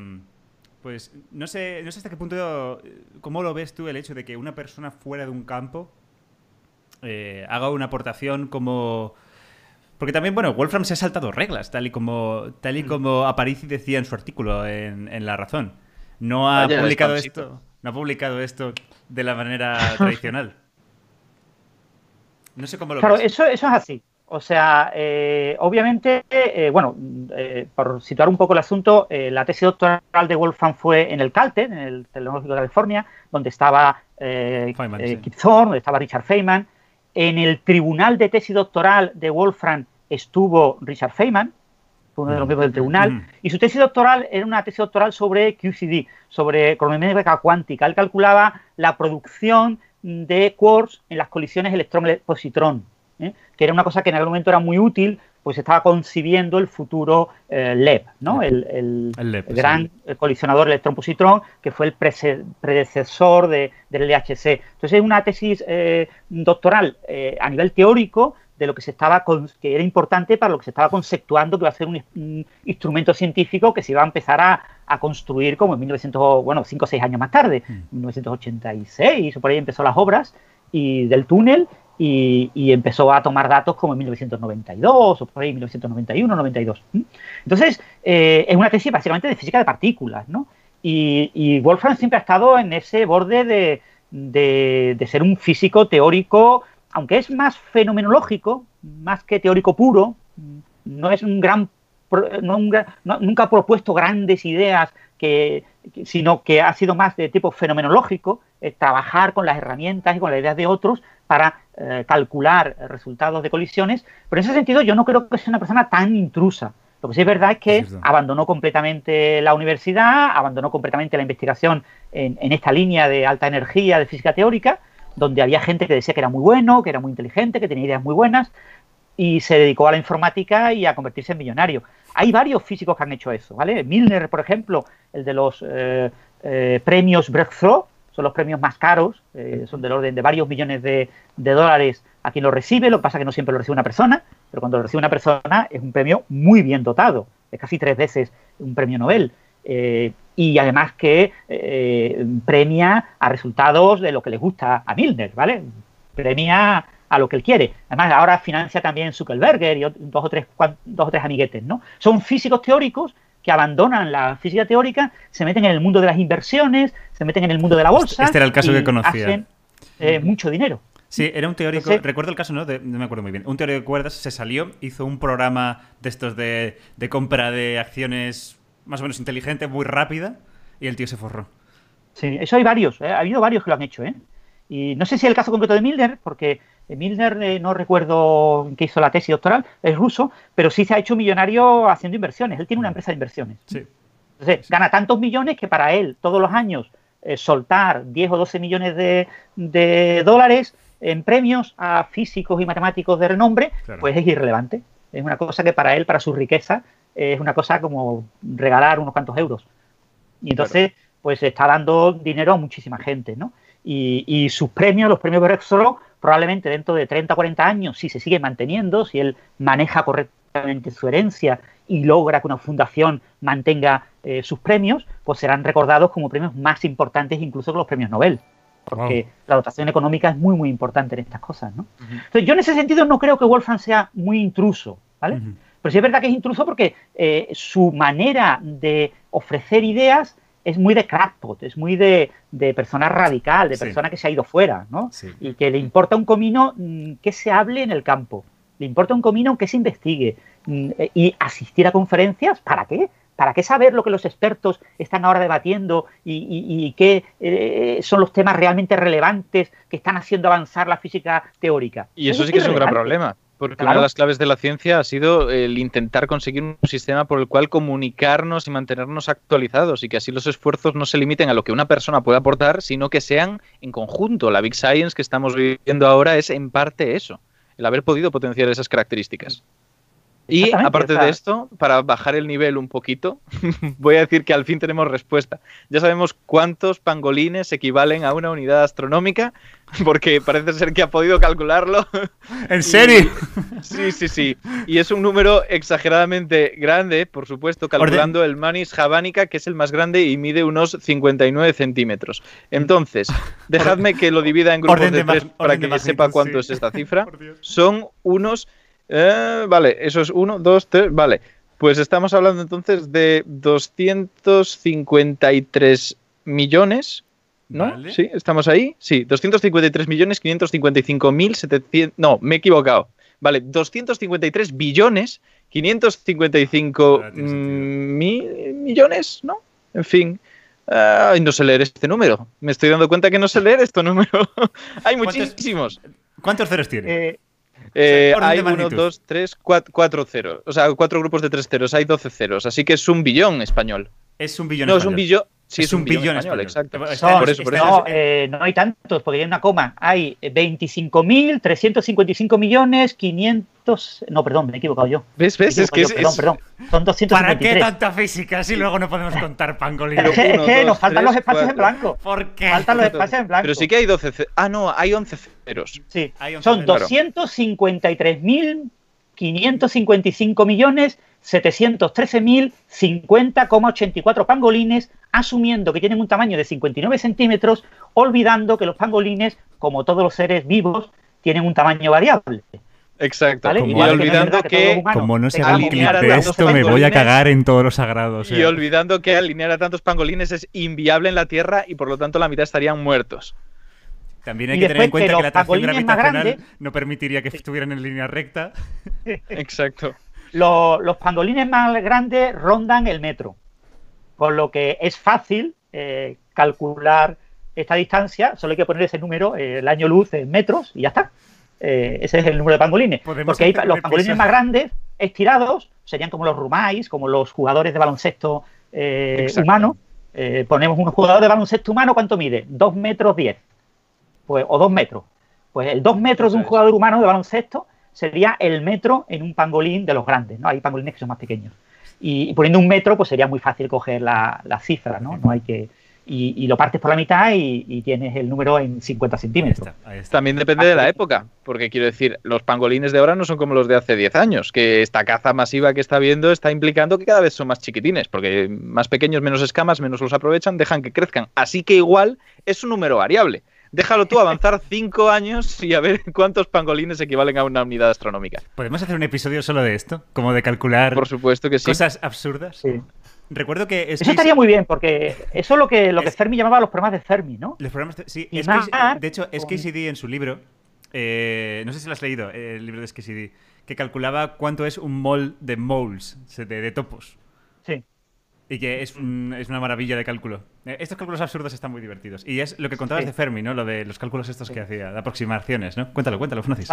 pues no sé, no sé hasta qué punto, ¿cómo lo ves tú el hecho de que una persona fuera de un campo eh, haga una aportación como... Porque también, bueno, Wolfram se ha saltado reglas, tal y como, tal y mm. como Aparici decía en su artículo en, La Razón. No ha publicado esto. No ha publicado esto de la manera tradicional. No sé cómo lo Claro, eso, eso es así. O sea, eh, obviamente, eh, bueno, eh, por situar un poco el asunto, la tesis doctoral de Wolfram fue en el Caltech, en el Tecnológico de California, donde estaba Kip Thorne, donde estaba Richard Feynman. En el tribunal de tesis doctoral de Wolfram estuvo Richard Feynman, fue uno de los mm. miembros del tribunal, mm. y su tesis doctoral era una tesis doctoral sobre QCD, sobre cronométrica cuántica. Él calculaba la producción de quarks en las colisiones electrón-positrón. ¿Eh? que era una cosa que en aquel momento era muy útil, pues estaba concibiendo el futuro eh, LEP, ¿no? El, gran colisionador electrón-positrón, que fue el predecesor del LHC. Entonces es una tesis eh, doctoral a nivel teórico de lo que se estaba que era importante para lo que se estaba conceptuando que iba a ser un, instrumento científico que se iba a empezar a, construir como en 1900, bueno, 5 o 6 años más tarde, mm. en 1986, o por ahí empezó las obras y del túnel y, empezó a tomar datos como en 1992 o por ahí 1991, 92. Entonces, eh, es una tesis básicamente de física de partículas, ¿no? Y, Wolfram siempre ha estado en ese borde de, ser un físico teórico aunque es más fenomenológico, más que teórico puro, no es un gran, nunca ha propuesto grandes ideas, que, sino que ha sido más de tipo fenomenológico, trabajar con las herramientas y con las ideas de otros para eh, calcular resultados de colisiones, pero en ese sentido yo no creo que sea una persona tan intrusa. Lo que sí es verdad es que abandonó completamente la universidad, abandonó completamente la investigación en, en, esta línea de alta energía de física teórica, donde había gente que decía que era muy bueno, que era muy inteligente, que tenía ideas muy buenas, y se dedicó a la informática y a convertirse en millonario. Hay varios físicos que han hecho eso, ¿vale? Milner, por ejemplo, el de los eh, eh, premios Breakthrough, son los premios más caros, eh, son del orden de varios millones de, de, dólares a quien lo recibe, lo que pasa es que no siempre lo recibe una persona, pero cuando lo recibe una persona es un premio muy bien dotado, es casi tres veces un premio Nobel. Y además que premia a resultados de lo que le gusta a Milner, ¿vale? Premia a lo que él quiere. Además, ahora financia también Zuckerberger y dos o tres, dos o tres amiguetes, ¿no? Son físicos teóricos que abandonan la física teórica, se meten en el mundo de las inversiones, se meten en el mundo de la bolsa. Este era el caso que conocía. Hacen eh, mucho dinero. Sí, era un teórico, recuerdo el caso, ¿no? no me acuerdo muy bien. Un teórico de cuerdas se salió, hizo un programa de estos de, compra de acciones más o menos inteligente, muy rápida, y el tío se forró. Sí, eso hay varios, ¿eh? ha habido varios que lo han hecho, ¿eh? Y no sé si es el caso concreto de Milner, porque Milner eh, no recuerdo que hizo la tesis doctoral, es ruso, pero sí se ha hecho millonario haciendo inversiones. Él tiene una empresa de inversiones. Sí. Entonces, gana tantos millones que para él, todos los años, eh, soltar 10 o 12 millones de dólares en premios a físicos y matemáticos de renombre, pues es irrelevante. Es una cosa que para él, para su riqueza, es una cosa como regalar unos cuantos euros. Y entonces, pues está dando dinero a muchísima gente, ¿no? Y, sus premios, los premios Berexoro, probablemente dentro de 30 o 40 años, si se sigue manteniendo, si él maneja correctamente su herencia y logra que una fundación mantenga eh, sus premios, pues serán recordados como premios más importantes incluso que los premios Nobel porque la dotación económica es muy, muy importante en estas cosas, ¿no? Entonces, yo en ese sentido no creo que Wolfram sea muy intruso, ¿vale? Pero sí es verdad que es intruso porque eh, su manera de ofrecer ideas es muy de crackpot, es muy de, persona radical, de persona que se ha ido fuera, ¿no? Y que le importa un comino mm, que se hable en el campo, le importa un comino que se investigue mm, y asistir a conferencias, ¿para qué? ¿Para qué saber lo que los expertos están ahora debatiendo y, qué eh, son los temas realmente relevantes que están haciendo avanzar la física teórica? Y eso, sí que es un gran problema. Porque una de las claves de la ciencia ha sido el intentar conseguir un sistema por el cual comunicarnos y mantenernos actualizados y que así los esfuerzos no se limiten a lo que una persona puede aportar, sino que sean en conjunto. La Big Science que estamos viviendo ahora es en parte eso, el haber podido potenciar esas características. Y aparte de esto, para bajar el nivel un poquito, voy a decir que al fin tenemos respuesta. Ya sabemos cuántos pangolines equivalen a una unidad astronómica, porque parece ser que ha podido calcularlo. ¿En serio? sí, sí, sí. Y es un número exageradamente grande, por supuesto, calculando el Manis Javanica, que es el más grande y mide unos 59 centímetros. Entonces, dejadme que lo divida en grupos de, tres para que sepa cuánto es esta cifra. Son unos eh, vale, eso es uno, dos, tres, vale. Pues estamos hablando entonces de 253 millones, ¿no? Sí, estamos ahí. Sí, 253 millones 555 mil 700. No, me he equivocado. Vale, 253 billones 555 mil millones, ¿no? En fin. Ay, no sé leer este número. Me estoy dando cuenta que no sé leer este número. Hay muchísimos. ¿Cuántos ceros tiene? Eh, eh, hay uno, dos, tres, cuatro, ceros. O sea, cuatro grupos de tres ceros. Hay doce ceros. Así que es un billón español. Es un billón No, es un billón. Sí, es, un billón, español, exacto. por eso, por eso. No, eh, no hay tantos, porque hay una coma. Hay 25.355 millones, 500... No, perdón, me he equivocado yo. ¿Ves? ¿Ves? Es que es, Perdón, perdón. Son 253. ¿Para qué tanta física si luego no podemos contar pangolines? es que nos faltan los espacios en blanco. ¿Por qué? Faltan los espacios en blanco. Pero sí que hay 12... Ah, no, hay 11 ceros. Sí, son 253.555 millones 713.050,84 pangolines, asumiendo que tienen un tamaño de 59 centímetros, olvidando que los pangolines, como todos los seres vivos, tienen un tamaño variable. Exacto. y olvidando que, como no se haga el clip de esto, me voy a cagar en todos los sagrados. Y olvidando que alinear a tantos pangolines es inviable en la Tierra y por lo tanto la mitad estarían muertos. También hay que tener en cuenta que, la atracción gravitacional no permitiría que estuvieran en línea recta. Exacto. Los, pangolines más grandes rondan el metro, por lo que es fácil eh, calcular esta distancia, solo hay que poner ese número, eh, el año luz en metros y ya está. Eh, ese es el número de pangolines. Porque hay, los pangolines más grandes, estirados, serían como los rumais, como los jugadores de baloncesto humano. Eh, ponemos un jugador de baloncesto humano, ¿cuánto mide? Dos metros diez. Pues, o dos metros. Pues el dos metros de un jugador humano de baloncesto sería el metro en un pangolín de los grandes, ¿no? Hay pangolines que son más pequeños. Y, poniendo un metro, pues sería muy fácil coger la, la cifra, ¿no? No hay que y, lo partes por la mitad y, tienes el número en 50 centímetros. También depende de la época, porque quiero decir, los pangolines de ahora no son como los de hace 10 años, que esta caza masiva que está viendo está implicando que cada vez son más chiquitines, porque más pequeños, menos escamas, menos los aprovechan, dejan que crezcan. Así que igual es un número variable. Déjalo tú avanzar 5 años y a ver cuántos pangolines equivalen a una unidad astronómica. ¿Podemos hacer un episodio solo de esto? Como de calcular Por supuesto que sí. cosas absurdas. Sí. Recuerdo que... Eso estaría muy bien, porque eso es lo que, lo que Fermi llamaba los problemas de Fermi, ¿no? Los problemas de... Sí, de hecho, SKCD en su libro, eh, no sé si lo has leído, el libro de SKCD, que calculaba cuánto es un mol de moles, de, topos. Sí. Y que es, es, una maravilla de cálculo. Eh, estos cálculos absurdos están muy divertidos. Y es lo que contabas de Fermi, ¿no? Lo de los cálculos estos que hacía, de aproximaciones, ¿no? Cuéntalo, cuéntalo, Francis.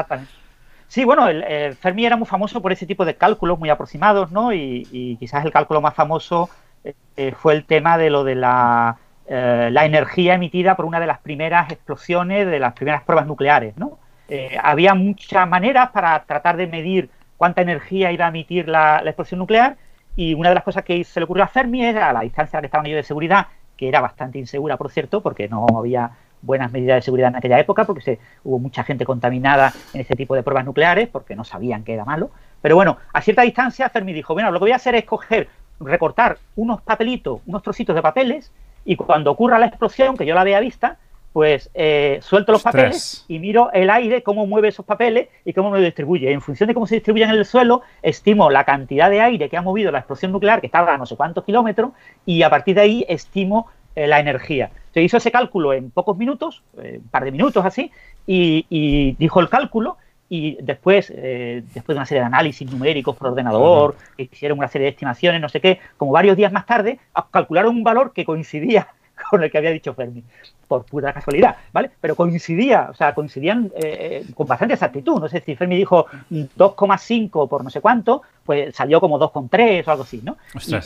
Sí, bueno, el, Fermi era muy famoso por ese tipo de cálculos muy aproximados, ¿no? Y, quizás el cálculo más famoso eh, fue el tema de lo de la, eh, la, energía emitida por una de las primeras explosiones de las primeras pruebas nucleares, ¿no? Eh, había muchas maneras para tratar de medir cuánta energía iba a emitir la, explosión nuclear y una de las cosas que se le ocurrió a Fermi era la distancia a la que estaban ellos de seguridad, que era bastante insegura, por cierto, porque no había buenas medidas de seguridad en aquella época, porque se, hubo mucha gente contaminada en ese tipo de pruebas nucleares, porque no sabían que era malo. Pero bueno, a cierta distancia Fermi dijo, bueno, lo que voy a hacer es coger, recortar unos papelitos, unos trocitos de papeles, y cuando ocurra la explosión, que yo la vea vista, pues eh, suelto los papeles y miro el aire, cómo mueve esos papeles y cómo me lo distribuye. En función de cómo se distribuyen en el suelo, estimo la cantidad de aire que ha movido la explosión nuclear, que estaba a no sé cuántos kilómetros, y a partir de ahí estimo eh, la energía. Se hizo ese cálculo en pocos minutos, eh, un par de minutos así, y, dijo el cálculo y después, eh, después de una serie de análisis numéricos por ordenador, hicieron una serie de estimaciones, no sé qué, como varios días más tarde, calcularon un valor que coincidía con el que había dicho Fermi, por pura casualidad, ¿vale? Pero coincidía, o sea, coincidían eh, con bastante exactitud. No sé si Fermi dijo 2,5 por no sé cuánto, pues salió como 2,3 o algo así, ¿no?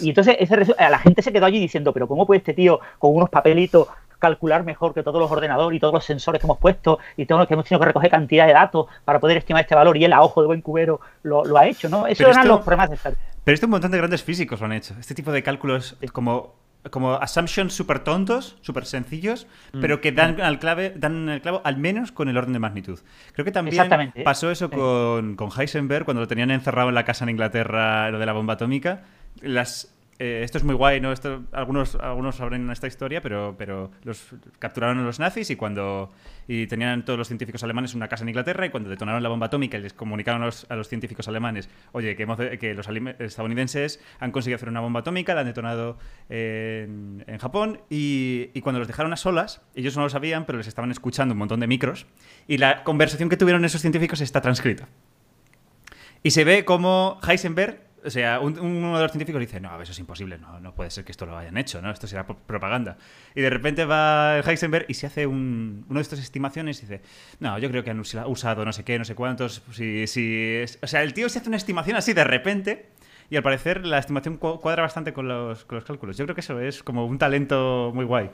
Y, entonces ese, la gente se quedó allí diciendo, pero ¿cómo puede este tío con unos papelitos calcular mejor que todos los ordenadores y todos los sensores que hemos puesto y todo lo que hemos tenido que recoger cantidad de datos para poder estimar este valor y él a ojo de buen cubero lo, ha hecho, ¿no? Esos eran los problemas de Fermi. Pero esto un montón de grandes físicos lo han hecho. Este tipo de cálculos como como assumptions súper tontos, súper sencillos, mm. pero que dan al clave, dan el clavo al menos con el orden de magnitud. Creo que también pasó eso con, con Heisenberg cuando lo tenían encerrado en la casa en Inglaterra, lo de la bomba atómica. Las eh, esto es muy guay, ¿no? Esto, algunos, algunos sabrán esta historia, pero, pero los capturaron a los nazis y cuando y tenían todos los científicos alemanes una casa en Inglaterra y cuando detonaron la bomba atómica y les comunicaron a los, a los científicos alemanes, oye, que, que los estadounidenses han conseguido hacer una bomba atómica, la han detonado en, en Japón y, y, cuando los dejaron a solas, ellos no lo sabían, pero les estaban escuchando un montón de micros y la conversación que tuvieron esos científicos está transcrita. Y se ve como Heisenberg o sea, uno de los científicos dice, no, eso es imposible, no, no puede ser que esto lo hayan hecho, ¿no? Esto será propaganda. Y de repente va Heisenberg y se hace un, uno de estas estimaciones y dice, no, yo creo que han usado no sé qué, no sé cuántos, si, si O sea, el tío se hace una estimación así de repente y al parecer la estimación cuadra bastante con los, con los cálculos. Yo creo que eso es como un talento muy guay.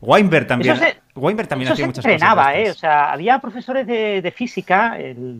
Weinberg también. Weinberg también hacía muchas entrenaba, ¿eh? O sea, había profesores de, física.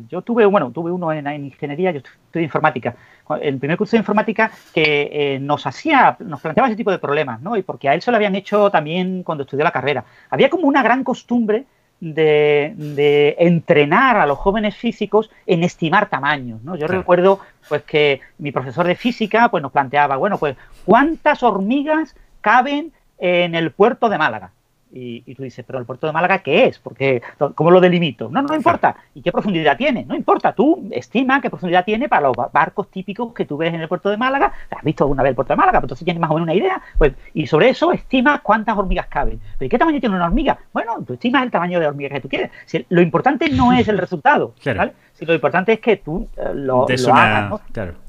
yo tuve, bueno, tuve uno en, ingeniería, yo estudié informática. El primer curso de informática que eh, nos hacía, nos planteaba ese tipo de problemas, ¿no? Y porque a él se lo habían hecho también cuando estudió la carrera. Había como una gran costumbre de, entrenar a los jóvenes físicos en estimar tamaños, ¿no? Yo recuerdo, pues, que mi profesor de física, pues, nos planteaba, bueno, pues, ¿cuántas hormigas caben en el puerto de Málaga. Y, tú dices, pero el puerto de Málaga, ¿qué es? Porque, ¿Cómo lo delimito? No, no importa. ¿Y qué profundidad tiene? No importa. Tú estima qué profundidad tiene para los barcos típicos que tú ves en el puerto de Málaga. ¿Has visto alguna vez el puerto de Málaga? Pues entonces tienes más o menos una idea. Pues, y sobre eso estima cuántas hormigas caben. ¿Pero qué tamaño tiene una hormiga? Bueno, tú estimas el tamaño de hormiga que tú quieres. lo importante no es el resultado. ¿vale? Lo importante es que tú eh, lo, hagas.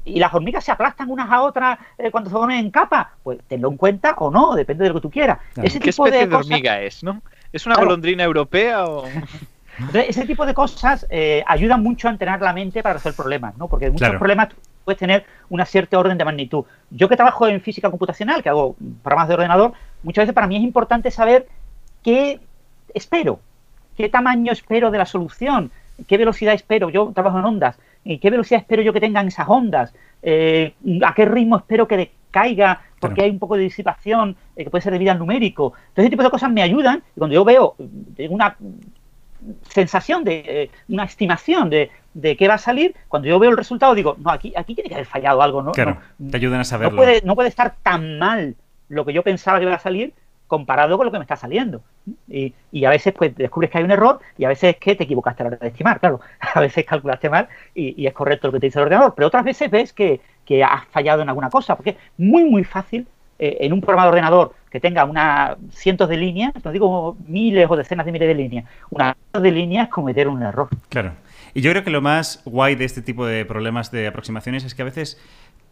Y las hormigas se aplastan unas a otras eh, cuando se ponen en capa. Pues tenlo en cuenta o no, depende de lo que tú quieras. Ese ¿Qué tipo especie de, hormiga es, no? ¿Es una golondrina europea o...? ese tipo de cosas eh, ayudan mucho a entrenar la mente para resolver problemas, ¿no? Porque muchos problemas puedes tener una cierta orden de magnitud. Yo que trabajo en física computacional, que hago programas de ordenador, muchas veces para mí es importante saber qué espero, qué tamaño espero de la solución, qué velocidad espero, yo trabajo en ondas, y qué velocidad espero yo que tengan esas ondas, eh, a qué ritmo espero que caiga, porque hay un poco de disipación eh, que puede ser debido al numérico. Entonces, ese tipo de cosas me ayudan, y cuando yo veo eh, una sensación de una estimación de, de, qué va a salir, cuando yo veo el resultado digo, no, aquí, aquí tiene que haber fallado algo, ¿no? Claro, te ayudan a saberlo. No puede, no puede estar tan mal lo que yo pensaba que iba a salir comparado con lo que me está saliendo. Y, a veces pues descubres que hay un error y a veces es que te equivocaste a la hora de estimar, claro. A veces calculaste mal y, es correcto lo que te dice el ordenador, pero otras veces ves que, has fallado en alguna cosa, porque es muy, muy fácil eh, en un programa de ordenador que tenga unas cientos de líneas, no digo miles o decenas de miles de líneas, unas de líneas cometer un error. Claro. Y yo creo que lo más guay de este tipo de problemas de aproximaciones es que a veces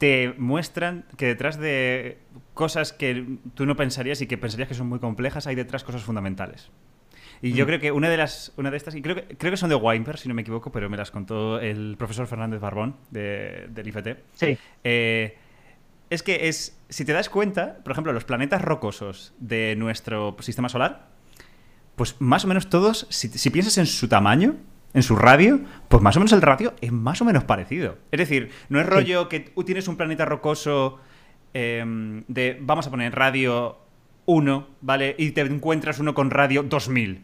te muestran que detrás de cosas que tú no pensarías y que pensarías que son muy complejas, hay detrás cosas fundamentales. Y yo mm. creo que una de las una de estas, y creo que, creo que son de Wimper, si no me equivoco, pero me las contó el profesor Fernández Barbón de, del IFT. Sí. Eh, es que es, si te das cuenta, por ejemplo, los planetas rocosos de nuestro sistema solar, pues más o menos todos, si piensas en su tamaño, en su radio, pues más o menos el radio es más o menos parecido. Es decir, no es rollo que tú tienes un planeta rocoso em, de, vamos a poner radio 1, ¿vale? Y te encuentras uno con radio 2000.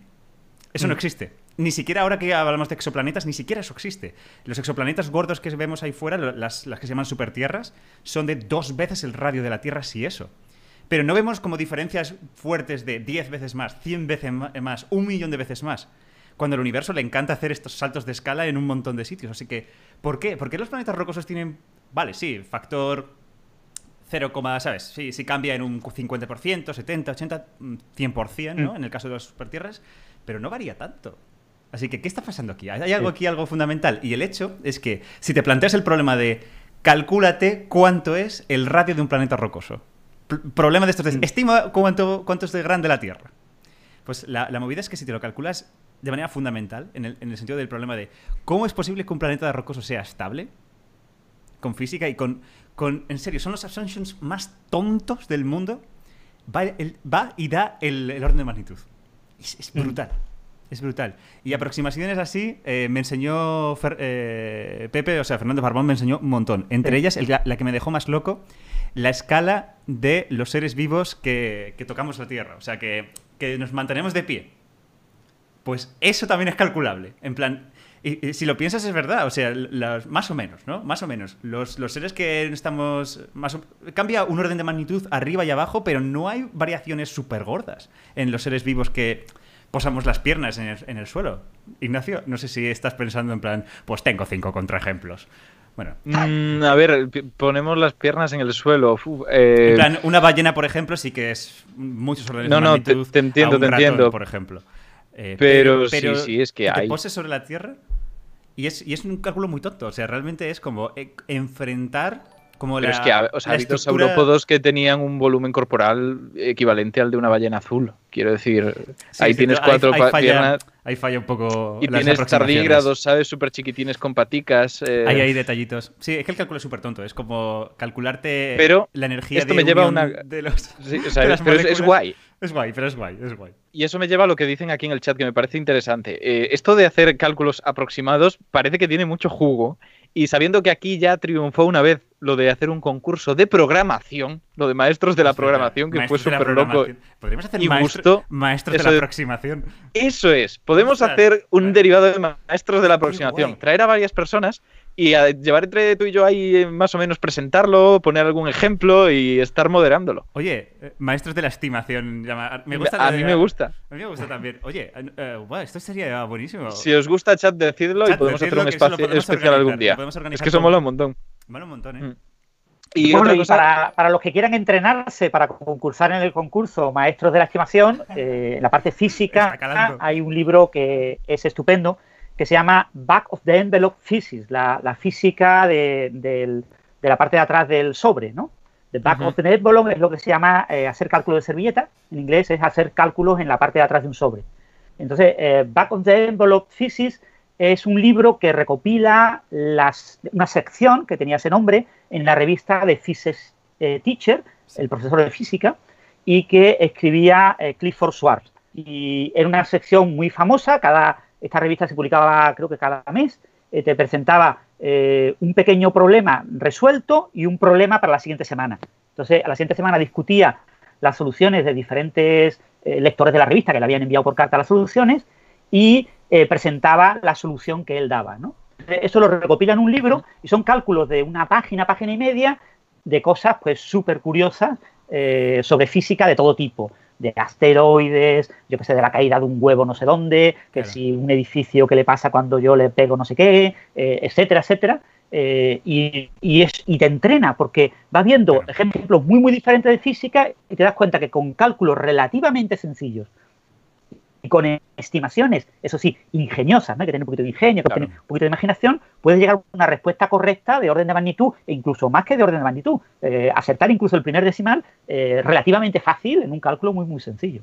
Eso no mm. existe. Ni siquiera ahora que hablamos de exoplanetas, ni siquiera eso existe. Los exoplanetas gordos que vemos ahí fuera, las, las que se llaman supertierras, son de dos veces el radio de la Tierra, si eso. Pero no vemos como diferencias fuertes de 10 veces más, 100 veces más, un millón de veces más cuando al universo le encanta hacer estos saltos de escala en un montón de sitios. Así que, ¿por qué? ¿Por qué los planetas rocosos tienen, vale, sí, factor 0, ¿sabes? Sí, sí cambia en un 50%, 70, 80, 100%, ¿no? En el caso de las supertierras, pero no varía tanto. Así que, ¿qué está pasando aquí? Hay algo aquí, algo fundamental. Y el hecho es que si te planteas el problema de calcúlate cuánto es el radio de un planeta rocoso. problema de estos de, estima cuánto, cuánto es de grande la Tierra. Pues la, la movida es que si te lo calculas de manera fundamental, en el, en el, sentido del problema de cómo es posible que un planeta rocoso sea estable, con física y con, con en serio, son los assumptions más tontos del mundo, va, va y da el, el, orden de magnitud. Es, mm. brutal. Es brutal. Y aproximaciones así eh, me enseñó eh, Pepe, o sea, Fernando Barbón me enseñó un montón. Entre ellas, la que me dejó más loco, la escala de los seres vivos que, que tocamos la Tierra. O sea, que, que nos mantenemos de pie pues eso también es calculable. En plan, y, si lo piensas es verdad, o sea, más o menos, ¿no? Más o menos. Los, seres que estamos... Más cambia un orden de magnitud arriba y abajo, pero no hay variaciones súper gordas en los seres vivos que posamos las piernas en el, suelo. Ignacio, no sé si estás pensando en plan, pues tengo cinco contraejemplos. Bueno. Mm, a ver, ponemos las piernas en el suelo. Eh, en plan, una ballena, por ejemplo, sí que es muchos órdenes de magnitud. No, no, te, entiendo, te entiendo. Por ejemplo. Eh, pero, sí, sí, es que, hay. Te poses sobre la Tierra y es, y es un cálculo muy tonto. O sea, realmente es como eh, enfrentar como Pero es que o sea, saurópodos que tenían un volumen corporal equivalente al de una ballena azul. Quiero decir, ahí tienes cuatro piernas. Ahí falla un poco. Y tienes tardígrados, ¿sabes? Súper chiquitines con paticas. Eh... Ahí hay detallitos. Sí, es que el cálculo es súper tonto. Es como calcularte pero la energía esto me lleva una... de los. Sí, o sea, pero es, guay. Es guay, pero es guay, es guay. Y eso me lleva a lo que dicen aquí en el chat, que me parece interesante. Eh, esto de hacer cálculos aproximados parece que tiene mucho jugo Y sabiendo que aquí ya triunfó una vez lo de hacer un concurso de programación, lo de maestros de la programación, que fue súper loco. Podríamos hacer y maestros de la aproximación. Eso es. Podemos hacer un derivado de maestros de la aproximación. Traer a varias personas y a llevar entre tú y yo ahí eh, más o menos presentarlo, poner algún ejemplo y estar moderándolo. Oye, eh, maestros de la estimación, me gusta. A mí me gusta. A mí me gusta también. Oye, uh, esto sería buenísimo. Si os gusta chat, decidlo y podemos hacer un espacio especial algún día. Es que eso mola un montón. Mola un montón, ¿eh? Mm. Y, bueno, para, para, los que quieran entrenarse para concursar en el concurso Maestros de la Estimación, en la parte física hay un libro que es estupendo que se llama Back of the Envelope Physics, la, física de, la parte de atrás del sobre, ¿no? The back of the envelope es lo que se llama eh, hacer cálculo de servilleta, en inglés es hacer cálculos en la parte de atrás de un sobre. Entonces, eh, Back of the Envelope Physics es un libro que recopila las, una sección que tenía ese nombre en la revista de Physics eh, Teacher, el profesor de física, y que escribía Clifford Schwartz. Y era una sección muy famosa, cada esta revista se publicaba creo que cada mes, eh, te presentaba eh, un pequeño problema resuelto y un problema para la siguiente semana. Entonces, a la siguiente semana discutía las soluciones de diferentes eh, lectores de la revista que le habían enviado por carta las soluciones y presentaba la solución que él daba. Eso lo recopila en un libro y son cálculos de una página, página y media de cosas pues súper curiosas sobre física de todo tipo de asteroides, yo que sé, de la caída de un huevo no sé dónde, que si un edificio que le pasa cuando yo le pego no sé qué, eh, etcétera, etcétera. Eh, y, es, y te entrena porque vas viendo ejemplos muy, muy diferentes de física y te das cuenta que con cálculos relativamente sencillos con estimaciones, eso sí, ingeniosas, ¿no? que tienen un poquito de ingenio, que tienen un poquito de imaginación, puedes llegar a una respuesta correcta de orden de magnitud, e incluso más que de orden de magnitud. Eh, acertar incluso el primer decimal eh, relativamente fácil en un cálculo muy, muy sencillo.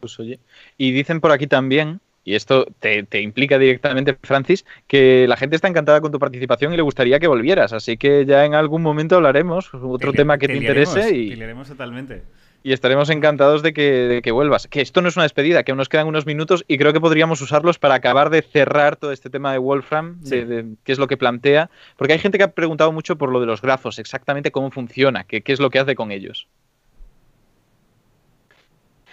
Pues oye, y dicen por aquí también y esto te, implica directamente, Francis, que la gente está encantada con tu participación y le gustaría que volvieras. Así que ya en algún momento hablaremos, otro tema que te, interese. Y... totalmente y estaremos encantados de que, vuelvas. Que esto no es una despedida, que aún nos quedan unos minutos y creo que podríamos usarlos para acabar de cerrar todo este tema de Wolfram, de, qué es lo que plantea, porque hay gente que ha preguntado mucho por lo de los grafos, exactamente cómo funciona, qué, qué es lo que hace con ellos.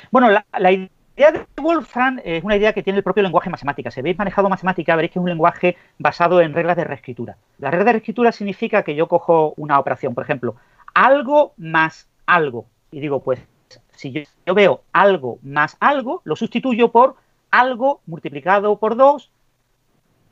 Bueno, la, idea de Wolfram es una idea que tiene el propio lenguaje matemática. Si habéis manejado matemática, veréis que es un lenguaje basado en reglas de reescritura. La regla de reescritura significa que yo cojo una operación, por ejemplo, algo más algo y digo, pues si yo, veo algo más algo, lo sustituyo por algo multiplicado por 2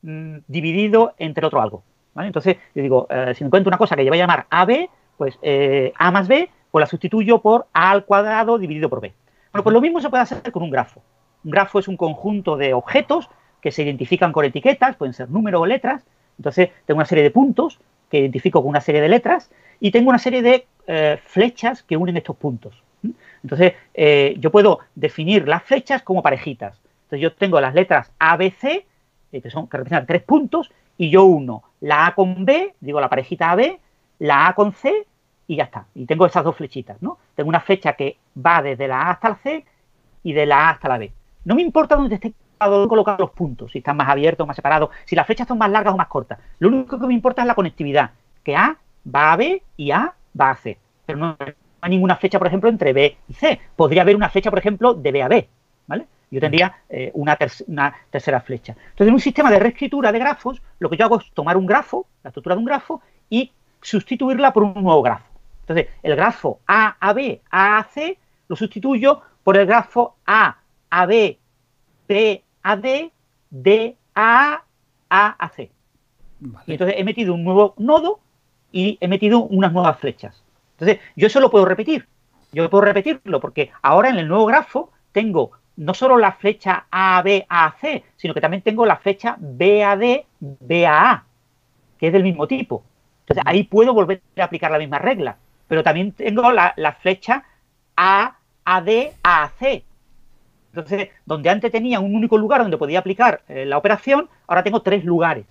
mm, dividido entre otro algo. Entonces, yo digo, eh, si me encuentro una cosa que yo voy a llamar AB, pues eh, A más B, pues la sustituyo por A al cuadrado dividido por B. Bueno, pues lo mismo se puede hacer con un grafo. Un grafo es un conjunto de objetos que se identifican con etiquetas, pueden ser números o letras. Entonces, tengo una serie de puntos que identifico con una serie de letras y tengo una serie de eh, flechas que unen estos puntos. Entonces, eh, yo puedo definir las flechas como parejitas. Entonces, yo tengo las letras A, B, C, eh, que, son, que representan tres puntos, y yo uno la A con B, digo la parejita AB, la A con C, y ya está. Y tengo esas dos flechitas, ¿no? Tengo una flecha que va desde la A hasta la C y de la A hasta la B. No me importa dónde esté colocado los puntos, si están más abiertos más separados, si las flechas son más largas o más cortas. Lo único que me importa es la conectividad, que A va a B y A va a C. Pero no hay ninguna flecha, por ejemplo, entre B y C. Podría haber una flecha, por ejemplo, de B a B. ¿vale? Yo tendría eh, una, una, tercera flecha. Entonces, en un sistema de reescritura de grafos, lo que yo hago es tomar un grafo, la estructura de un grafo, y sustituirla por un nuevo grafo. Entonces, el grafo A a B, A a C, lo sustituyo por el grafo A a B, B a D, D a A, A a C. Y entonces he metido un nuevo nodo y he metido unas nuevas flechas. Entonces, yo eso lo puedo repetir. Yo puedo repetirlo porque ahora en el nuevo grafo tengo no solo la flecha A, B, A, C, sino que también tengo la flecha B, A, D, B, A, A, que es del mismo tipo. Entonces, ahí puedo volver a aplicar la misma regla. Pero también tengo la, flecha A, A, D, A, C. Entonces, donde antes tenía un único lugar donde podía aplicar eh, la operación, ahora tengo tres lugares.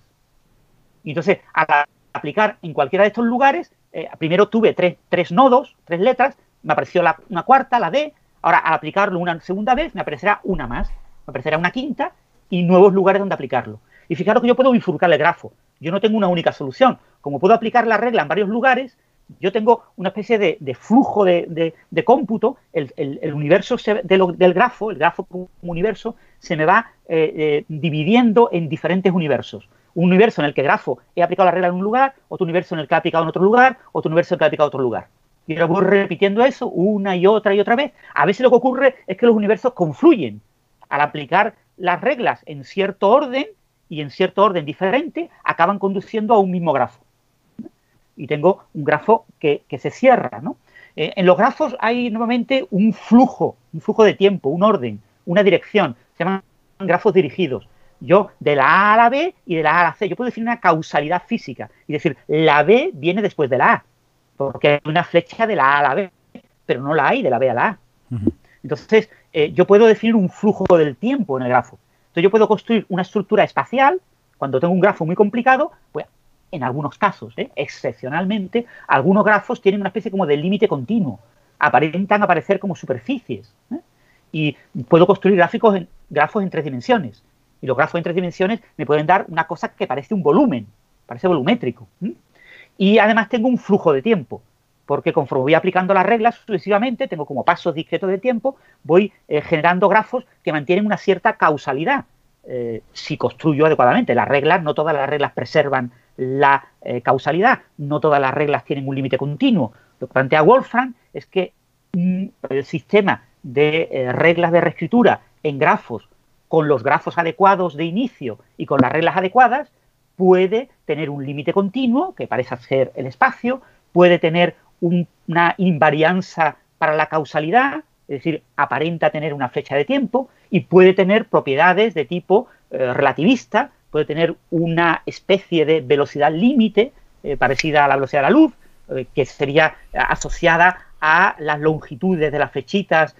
Entonces, a la aplicar en cualquiera de estos lugares, eh, primero tuve tres, tres, nodos, tres letras, me apareció la, una cuarta, la D, ahora al aplicarlo una segunda vez me aparecerá una más, me aparecerá una quinta y nuevos lugares donde aplicarlo. Y fijaros que yo puedo bifurcar el grafo. yo no tengo una única solución. Como puedo aplicar la regla en varios lugares, yo tengo una especie de, flujo de, cómputo, el, universo del grafo, el grafo como universo, se me va eh, eh, dividiendo en diferentes universos. Un universo en el que grafo he aplicado la regla en un lugar, otro universo en el que he aplicado en otro lugar, otro universo en el que he aplicado en otro lugar. Y ahora voy repitiendo eso una y otra y otra vez. A veces lo que ocurre es que los universos confluyen. Al aplicar las reglas en cierto orden y en cierto orden diferente, acaban conduciendo a un mismo grafo y tengo un grafo que, se cierra. ¿no? Eh, en los grafos hay nuevamente un flujo, un flujo de tiempo, un orden, una dirección. Se llaman grafos dirigidos. Yo de la A a la B y de la A a la C. Yo puedo decir una causalidad física y decir la B viene después de la A, porque hay una flecha de la A a la B, pero no la hay de la B a la A. Entonces, eh, yo puedo definir un flujo del tiempo en el grafo. Entonces, yo puedo construir una estructura espacial. Cuando tengo un grafo muy complicado, pues en algunos casos, ¿eh? excepcionalmente, algunos grafos tienen una especie como de límite continuo, aparentan aparecer como superficies. ¿eh? Y puedo construir gráficos en, grafos en tres dimensiones. Y los grafos en tres dimensiones me pueden dar una cosa que parece un volumen, parece volumétrico. Y además tengo un flujo de tiempo, porque conforme voy aplicando las reglas sucesivamente, tengo como pasos discretos de tiempo, voy eh, generando grafos que mantienen una cierta causalidad. si construyo adecuadamente. Las reglas, no todas las reglas preservan la eh, causalidad. No todas las reglas tienen un límite continuo. Lo que plantea Wolfram es que mm, el sistema de eh, reglas de reescritura en grafos con los grafos adecuados de inicio y con las reglas adecuadas puede tener un límite continuo, que parece ser el espacio, puede tener una invarianza para la causalidad, es decir, aparenta tener una flecha de tiempo, y puede tener propiedades de tipo eh, relativista, puede tener una especie de velocidad límite eh, parecida a la velocidad de la luz, eh, que sería asociada a las longitudes de las flechitas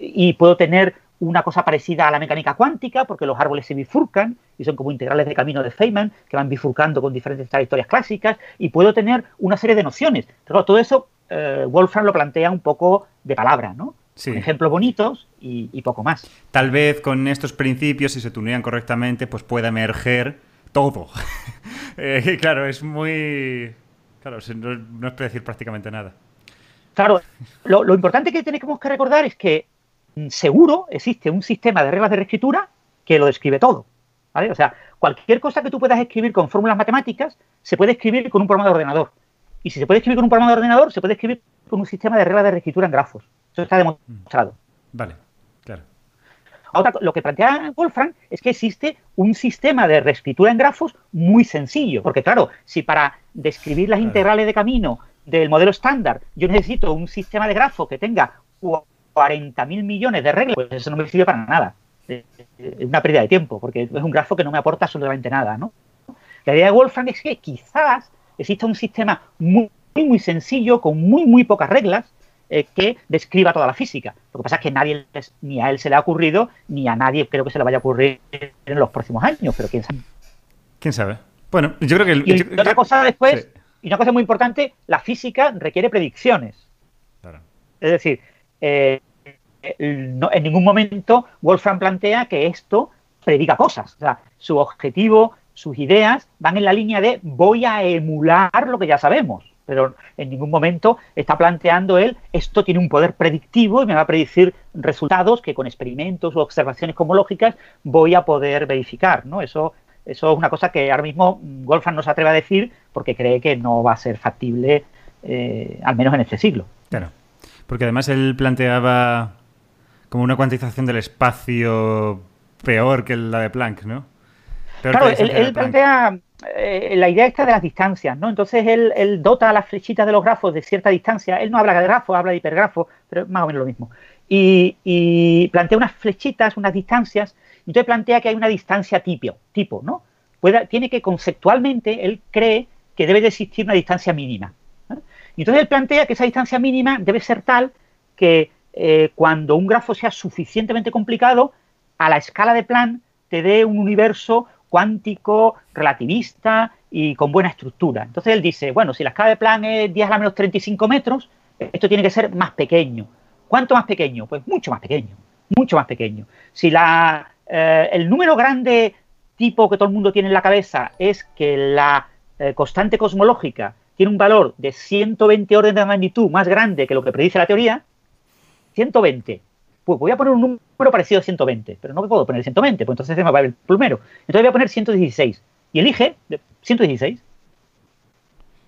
y puedo tener una cosa parecida a la mecánica cuántica, porque los árboles se bifurcan y son como integrales de camino de Feynman, que van bifurcando con diferentes trayectorias clásicas, y puedo tener una serie de nociones. Pero todo eso Wolfram lo plantea un poco de palabra, ¿no? ejemplos bonitos y, poco más. Tal vez con estos principios, si se tunean correctamente, pues pueda emerger todo. Eh, claro, es muy... Claro, no, no es decir prácticamente nada. Claro, lo, importante que tenemos que recordar es que seguro existe un sistema de reglas de reescritura que lo describe todo. ¿vale? O sea, cualquier cosa que tú puedas escribir con fórmulas matemáticas se puede escribir con un programa de ordenador. Y si se puede escribir con un programa de ordenador, se puede escribir con un sistema de reglas de reescritura en grafos. Eso está demostrado. Vale, claro. Ahora, lo que plantea Wolfram es que existe un sistema de reescritura en grafos muy sencillo, porque claro, si para describir las integrales de camino del modelo estándar yo necesito un sistema de grafos que tenga 40.000 millones de reglas, pues eso no me sirve para nada. Es una pérdida de tiempo, porque es un grafo que no me aporta absolutamente nada, ¿no? La idea de Wolfram es que quizás exista un sistema muy, muy sencillo, con muy, muy pocas reglas, eh, que describa toda la física. Lo que pasa es que nadie, ni a él se le ha ocurrido, ni a nadie creo que se le vaya a ocurrir en los próximos años, pero quién sabe. ¿Quién sabe? Bueno, yo creo que... y otra cosa después, y una cosa muy importante, la física requiere predicciones. Es decir, eh, en ningún momento Wolfram plantea que esto prediga cosas. O sea, su objetivo, sus ideas van en la línea de voy a emular lo que ya sabemos pero en ningún momento está planteando él, esto tiene un poder predictivo y me va a predecir resultados que con experimentos o observaciones cosmológicas voy a poder verificar, ¿no? Eso, eso es una cosa que ahora mismo Wolfram no se atreve a decir porque cree que no va a ser factible, eh, al menos en este siglo. Claro, porque además él planteaba como una cuantización del espacio peor que la de Planck, ¿no? claro, él, plantea eh, la idea esta de las distancias, ¿no? Entonces él, dota a las flechitas de los grafos de cierta distancia. Él no habla de grafos, habla de hipergrafos, pero más o menos lo mismo. Y, plantea unas flechitas, unas distancias. Entonces plantea que hay una distancia tipo, tipo ¿no? tiene que conceptualmente, él cree que debe de existir una distancia mínima. Y entonces él plantea que esa distancia mínima debe ser tal que eh, cuando un grafo sea suficientemente complicado, a la escala de plan te dé un universo cuántico, relativista y con buena estructura. Entonces él dice, bueno, si la escala de Planck es 10 a la menos 35 metros, esto tiene que ser más pequeño. ¿Cuánto más pequeño? Pues mucho más pequeño, mucho más pequeño. Si la, eh, el número grande tipo que todo el mundo tiene en la cabeza es que la eh, constante cosmológica tiene un valor de 120 órdenes de magnitud más grande que lo que predice la teoría, 120. Pues voy a poner un número parecido a 120, pero no me puedo poner 120, pues entonces se me va el plumero. Entonces voy a poner 116. Y elige 116.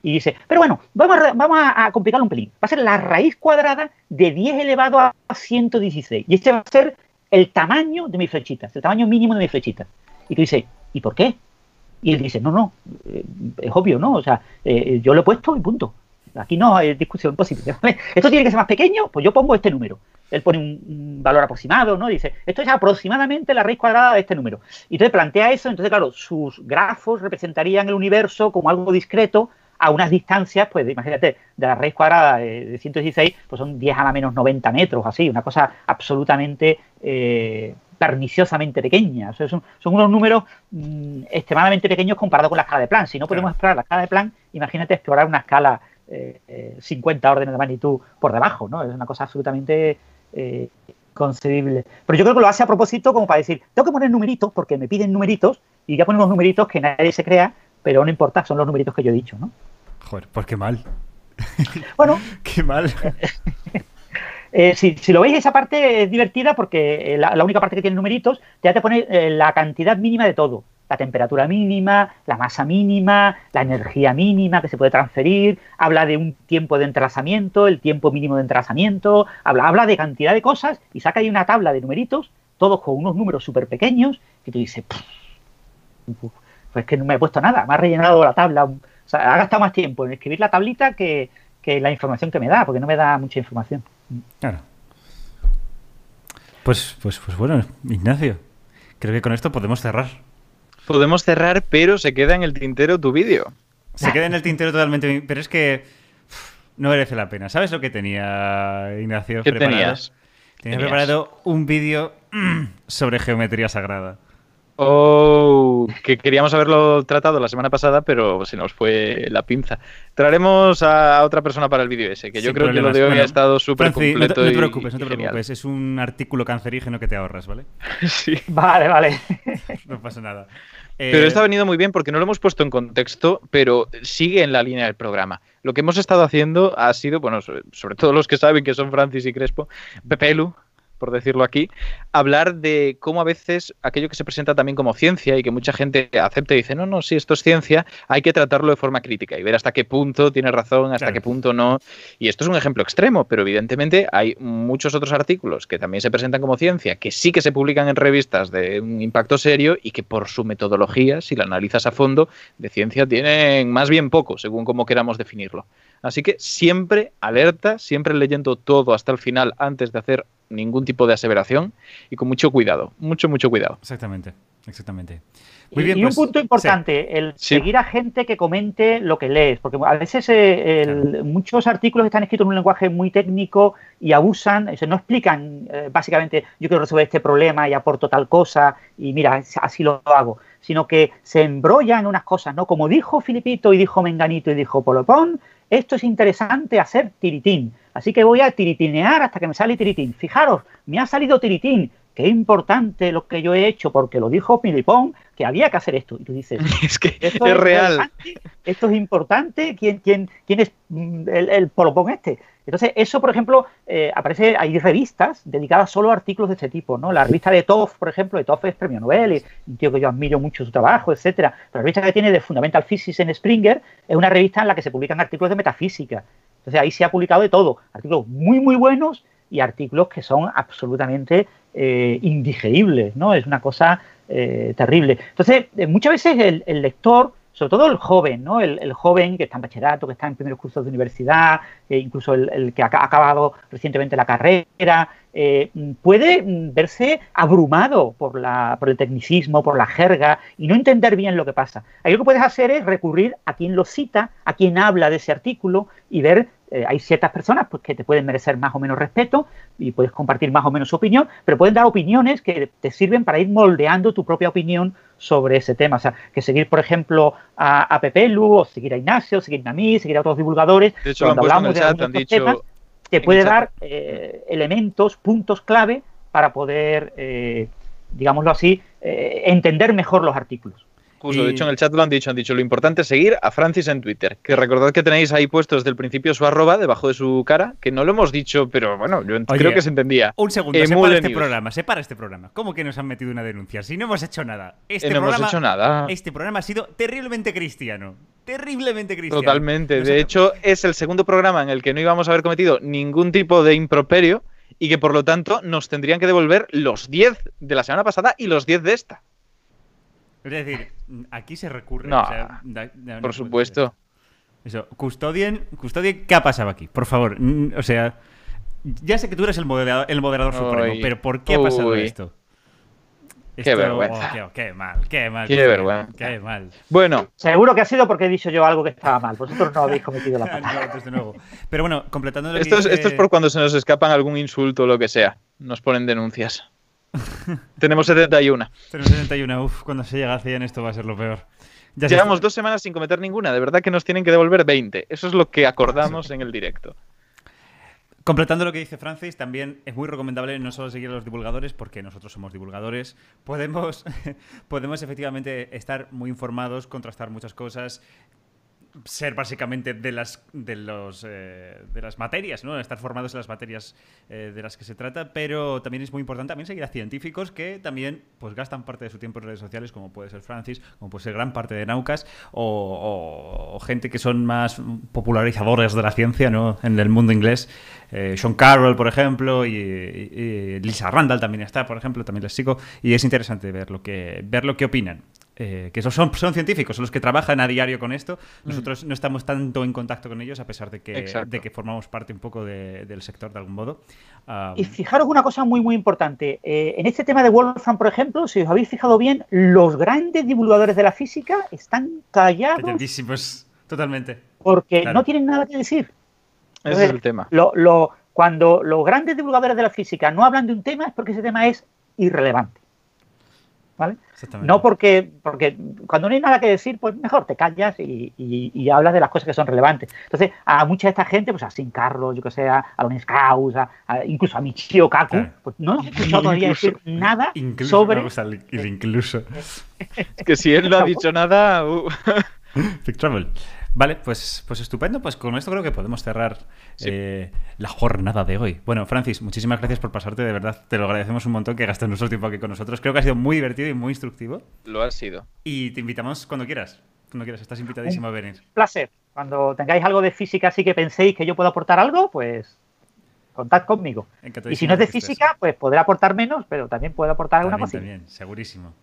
Y dice, pero bueno, vamos a, vamos complicarlo un pelín. Va a ser la raíz cuadrada de 10 elevado a 116. Y este va a ser el tamaño de mis flechitas, el tamaño mínimo de mis flechitas. Y tú dices, ¿y por qué? Y él dice, no, no, eh, es obvio, ¿no? O sea, eh, yo lo he puesto y punto. Aquí no hay discusión posible. Esto tiene que ser más pequeño, pues yo pongo este número. Él pone un, valor aproximado, ¿no? Dice, esto es aproximadamente la raíz cuadrada de este número. Y entonces plantea eso, entonces, claro, sus grafos representarían el universo como algo discreto a unas distancias, pues imagínate, de la raíz cuadrada de 116, pues son 10 a la menos 90 metros, así, una cosa absolutamente eh, perniciosamente pequeña. son, unos números mm, extremadamente pequeños comparados con la escala de plan. Si no podemos explorar la escala de plan, imagínate explorar una escala 50 eh, órdenes de magnitud por debajo, ¿no? Es una cosa absolutamente eh, concebible. Pero yo creo que lo hace a propósito como para decir, tengo que poner numeritos porque me piden numeritos y ya ponen unos numeritos que nadie se crea, pero no importa, son los numeritos que yo he dicho, ¿no? Joder, pues qué mal. Bueno. qué mal. Eh, si, lo veis, esa parte es divertida porque la, única parte que tiene numeritos ya te pone la cantidad mínima de todo la temperatura mínima, la masa mínima, la energía mínima que se puede transferir, habla de un tiempo de entrelazamiento, el tiempo mínimo de entrelazamiento, habla, habla de cantidad de cosas y saca ahí una tabla de numeritos, todos con unos números súper pequeños, que tú dices, pues que no me he puesto nada, me ha rellenado la tabla, o sea, ha gastado más tiempo en escribir la tablita que, que la información que me da, porque no me da mucha información. Claro. Pues, pues, pues bueno, Ignacio, creo que con esto podemos cerrar podemos cerrar, pero se queda en el tintero tu vídeo. Se queda en el tintero totalmente, pero es que no merece la pena. ¿Sabes lo que tenía Ignacio ¿Qué tenías? Tenía preparado un vídeo sobre geometría sagrada. Oh, que queríamos haberlo tratado la semana pasada, pero se nos fue la pinza. Traeremos a otra persona para el vídeo ese, que yo creo que lo de hoy ha estado súper completo. No te, preocupes, no te preocupes. Es un artículo cancerígeno que te ahorras, ¿vale? sí. Vale, vale. no pasa nada. Pero eh, esto ha venido muy bien porque no lo hemos puesto en contexto, pero sigue en la línea del programa. Lo que hemos estado haciendo ha sido, bueno, sobre, todo los que saben que son Francis y Crespo, Pepelu, por decirlo aquí, hablar de cómo a veces aquello que se presenta también como ciencia y que mucha gente acepta y dice, no, no, si esto es ciencia, hay que tratarlo de forma crítica y ver hasta qué punto tiene razón, hasta qué punto no. Y esto es un ejemplo extremo, pero evidentemente hay muchos otros artículos que también se presentan como ciencia, que sí que se publican en revistas de un impacto serio y que por su metodología, si la analizas a fondo, de ciencia tienen más bien poco, según cómo queramos definirlo. Así que siempre alerta, siempre leyendo todo hasta el final antes de hacer ningún tipo de aseveración y con mucho cuidado, mucho, mucho cuidado. Exactamente, exactamente. Muy bien, y, un pues, punto importante, el seguir a gente que comente lo que lees, porque a veces eh, muchos artículos están escritos en un lenguaje muy técnico y abusan, no explican eh, básicamente yo quiero resolver este problema y aporto tal cosa y mira, así lo hago, sino que se embrollan unas cosas, ¿no? Como dijo Filipito y dijo Menganito y dijo Polopón, esto es interesante hacer tiritín. Así que voy a tiritinear hasta que me sale tiritín. Fijaros, me ha salido tiritín. Qué importante lo que yo he hecho, porque lo dijo Pilipón, que había que hacer esto. Y tú dices, es que es, real. Esto es importante. ¿Quién, quién, quién es mm, el, el polopón este? Entonces, eso, por ejemplo, eh, aparece, hay revistas dedicadas solo a artículos de este tipo, ¿no? La revista de Toff, por ejemplo, de Toff es premio Nobel, y un tío que yo admiro mucho su trabajo, etcétera. Pero la revista que tiene de Fundamental Physics en Springer es una revista en la que se publican artículos de metafísica. Entonces, ahí se ha publicado de todo, artículos muy, muy buenos y artículos que son absolutamente eh, indigeribles, ¿no? Es una cosa eh, terrible. Entonces, muchas veces el lector sobre todo el joven, ¿no? El, joven que está en bachillerato, que está en primeros cursos de universidad, e incluso el, que ha acabado recientemente la carrera, eh, puede verse abrumado por, la, por el tecnicismo, por la jerga y no entender bien lo que pasa. Ahí lo que puedes hacer es recurrir a quien lo cita, a quien habla de ese artículo y ver eh, hay ciertas personas pues, que te pueden merecer más o menos respeto y puedes compartir más o menos su opinión, pero pueden dar opiniones que te sirven para ir moldeando tu propia opinión sobre ese tema. O sea, que seguir, por ejemplo, a, a Pepelu, o seguir a Ignacio, seguir a mí, seguir a otros divulgadores, de hecho, cuando hablamos de estos temas, te puede dar eh, elementos, puntos clave para poder eh, digámoslo así, entender mejor los artículos. Justo, de hecho en el chat lo han dicho, han dicho, lo importante es seguir a Francis en Twitter, que recordad que tenéis ahí puesto desde el principio su arroba debajo de su cara, que no lo hemos dicho, pero bueno, yo creo que se entendía. Un segundo, se para este programa, se para este programa. ¿Cómo que nos han metido una denuncia? Si no hemos hecho nada. Este no programa, hemos hecho nada. Este programa ha sido terriblemente cristiano. Terriblemente cristiano. Totalmente. de hecho, es el segundo programa en el que no íbamos a haber cometido ningún tipo de improperio y que por lo tanto nos tendrían que devolver los 10 de la semana pasada y los 10 de esta. Es decir, aquí se recurre. No, por supuesto. Eso, custodien, custodien, ¿qué ha pasado aquí? Por favor, o sea, ya sé que tú eres el moderador, el moderador supremo, pero ¿por qué ha pasado esto? qué vergüenza. Oh, qué, mal, qué mal. Qué, vergüenza. Qué mal. Bueno. Seguro que ha sido porque he dicho yo algo que estaba mal. Vosotros no habéis cometido la pata. no, Pero bueno, completando lo esto, es, esto es por cuando se nos escapan algún insulto o lo que sea. Nos ponen denuncias. Tenemos 71. Tenemos 71. Uf, cuando se llega a 100 esto va a ser lo peor. Ya Llevamos dos semanas sin cometer ninguna. De verdad que nos tienen que devolver 20. Eso es lo que acordamos en el directo. Completando lo que dice Francis, también es muy recomendable no solo seguir a los divulgadores, porque nosotros somos divulgadores, podemos, podemos efectivamente estar muy informados, contrastar muchas cosas, ser básicamente de las de los eh, de las materias, ¿no? Estar formados en las materias eh, de las que se trata, pero también es muy importante también seguir a científicos que también pues gastan parte de su tiempo en redes sociales, como puede ser Francis, como puede ser gran parte de Naucas, o, gente que son más popularizadores de la ciencia, ¿no? En el mundo inglés. Eh, Sean Carroll, por ejemplo, y, Lisa Randall también está, por ejemplo, también les sigo, y es interesante ver lo que ver lo que opinan. Eh, que son, son científicos, son los que trabajan a diario con esto. Mm. Nosotros no estamos tanto en contacto con ellos, a pesar de que, de que formamos parte un poco del sector de algún modo. y fijaros una cosa muy, muy importante. Eh, en este tema de Wolfram, por ejemplo, si os habéis fijado bien, los grandes divulgadores de la física están callados. Calladísimos, totalmente. Porque no tienen nada que decir. Ese es el tema. Lo, cuando los grandes divulgadores de la física no hablan de un tema es porque ese tema es irrelevante. No porque, porque cuando no hay nada que decir, pues mejor te callas y, hablas de las cosas que son relevantes. Entonces, a mucha de esta gente, pues a Sin Carlos, yo que sé, a Lones Causa, incluso a Michio Kaku, pues no nos he escuchado todavía decir nada sobre. incluso. que si él no ha dicho nada. Uh. Trouble. Vale, pues, pues estupendo. Pues con esto creo que podemos cerrar eh, la jornada de hoy. Bueno, Francis, muchísimas gracias por pasarte. De verdad, te lo agradecemos un montón que gastes nuestro tiempo aquí con nosotros. Creo que ha sido muy divertido y muy instructivo. Lo ha sido. Y te invitamos cuando quieras. Cuando quieras, estás invitadísimo a venir. placer. Cuando tengáis algo de física así que penséis que yo puedo aportar algo, pues contad conmigo. Y si no es de física, pues podré aportar menos, pero también puedo aportar alguna cosa. También, segurísimo.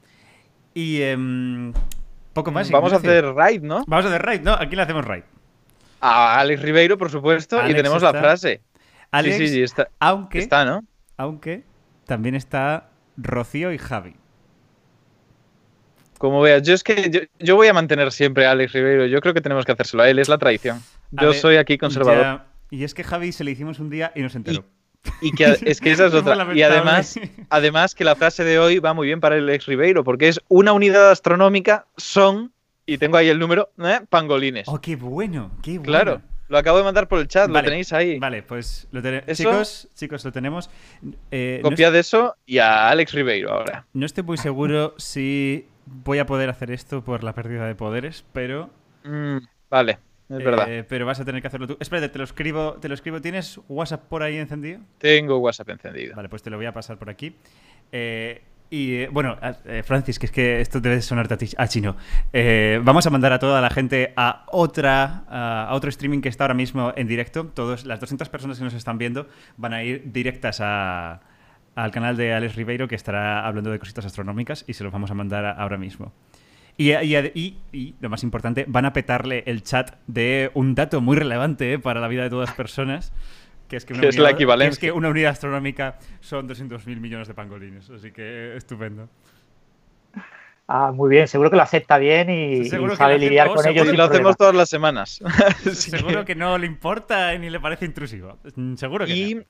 Y em, poco más. Vamos a hacer raid, ¿no? Vamos a hacer raid, ¿no? Aquí le hacemos raid. A Alex Ribeiro, por supuesto, y tenemos la frase. Alex, sí, sí, está, aunque, está, ¿no? Aunque también está Rocío y Javi. Como veas, yo es que yo, voy a mantener siempre a Alex Ribeiro. Yo creo que tenemos que hacérselo a él, es la tradición. Yo soy aquí conservador. Y es que Javi se le hicimos un día y no se enteró. Y, que es que esa es otra. y además, además que la frase de hoy va muy bien para Alex Ribeiro, porque es una unidad astronómica son y tengo ahí el número, ¿eh? pangolines. Oh, qué bueno, qué bueno. Claro, lo acabo de mandar por el chat, lo tenéis ahí. Vale, pues lo tenemos. Chicos, chicos, lo tenemos. Eh, Copia de eso y a Alex Ribeiro ahora. No estoy muy seguro si voy a poder hacer esto por la pérdida de poderes, pero. Mm, vale, es verdad. Eh, pero vas a tener que hacerlo tú. Espérate, te lo escribo, te lo escribo. ¿Tienes WhatsApp por ahí encendido? Tengo WhatsApp encendido. Vale, pues te lo voy a pasar por aquí. Eh, y eh, bueno, eh, Francis, que es que esto debe sonarte a, chino. Eh, vamos a mandar a toda la gente a otra a otro streaming que está ahora mismo en directo. Todos, las 200 personas que nos están viendo van a ir directas al canal de Alex Ribeiro que estará hablando de cositas astronómicas y se los vamos a mandar ahora mismo. Y, y, lo más importante, van a petarle el chat de un dato muy relevante para la vida de todas las personas que es que, una es la equivalencia. es que una unidad astronómica son 200.000 millones de pangolines. Así que estupendo. Ah, muy bien, seguro que lo acepta bien y, sabe lidiar con ellos. Y lo hacemos todas las semanas. seguro que... no le importa ni le parece intrusivo. Seguro que y, no.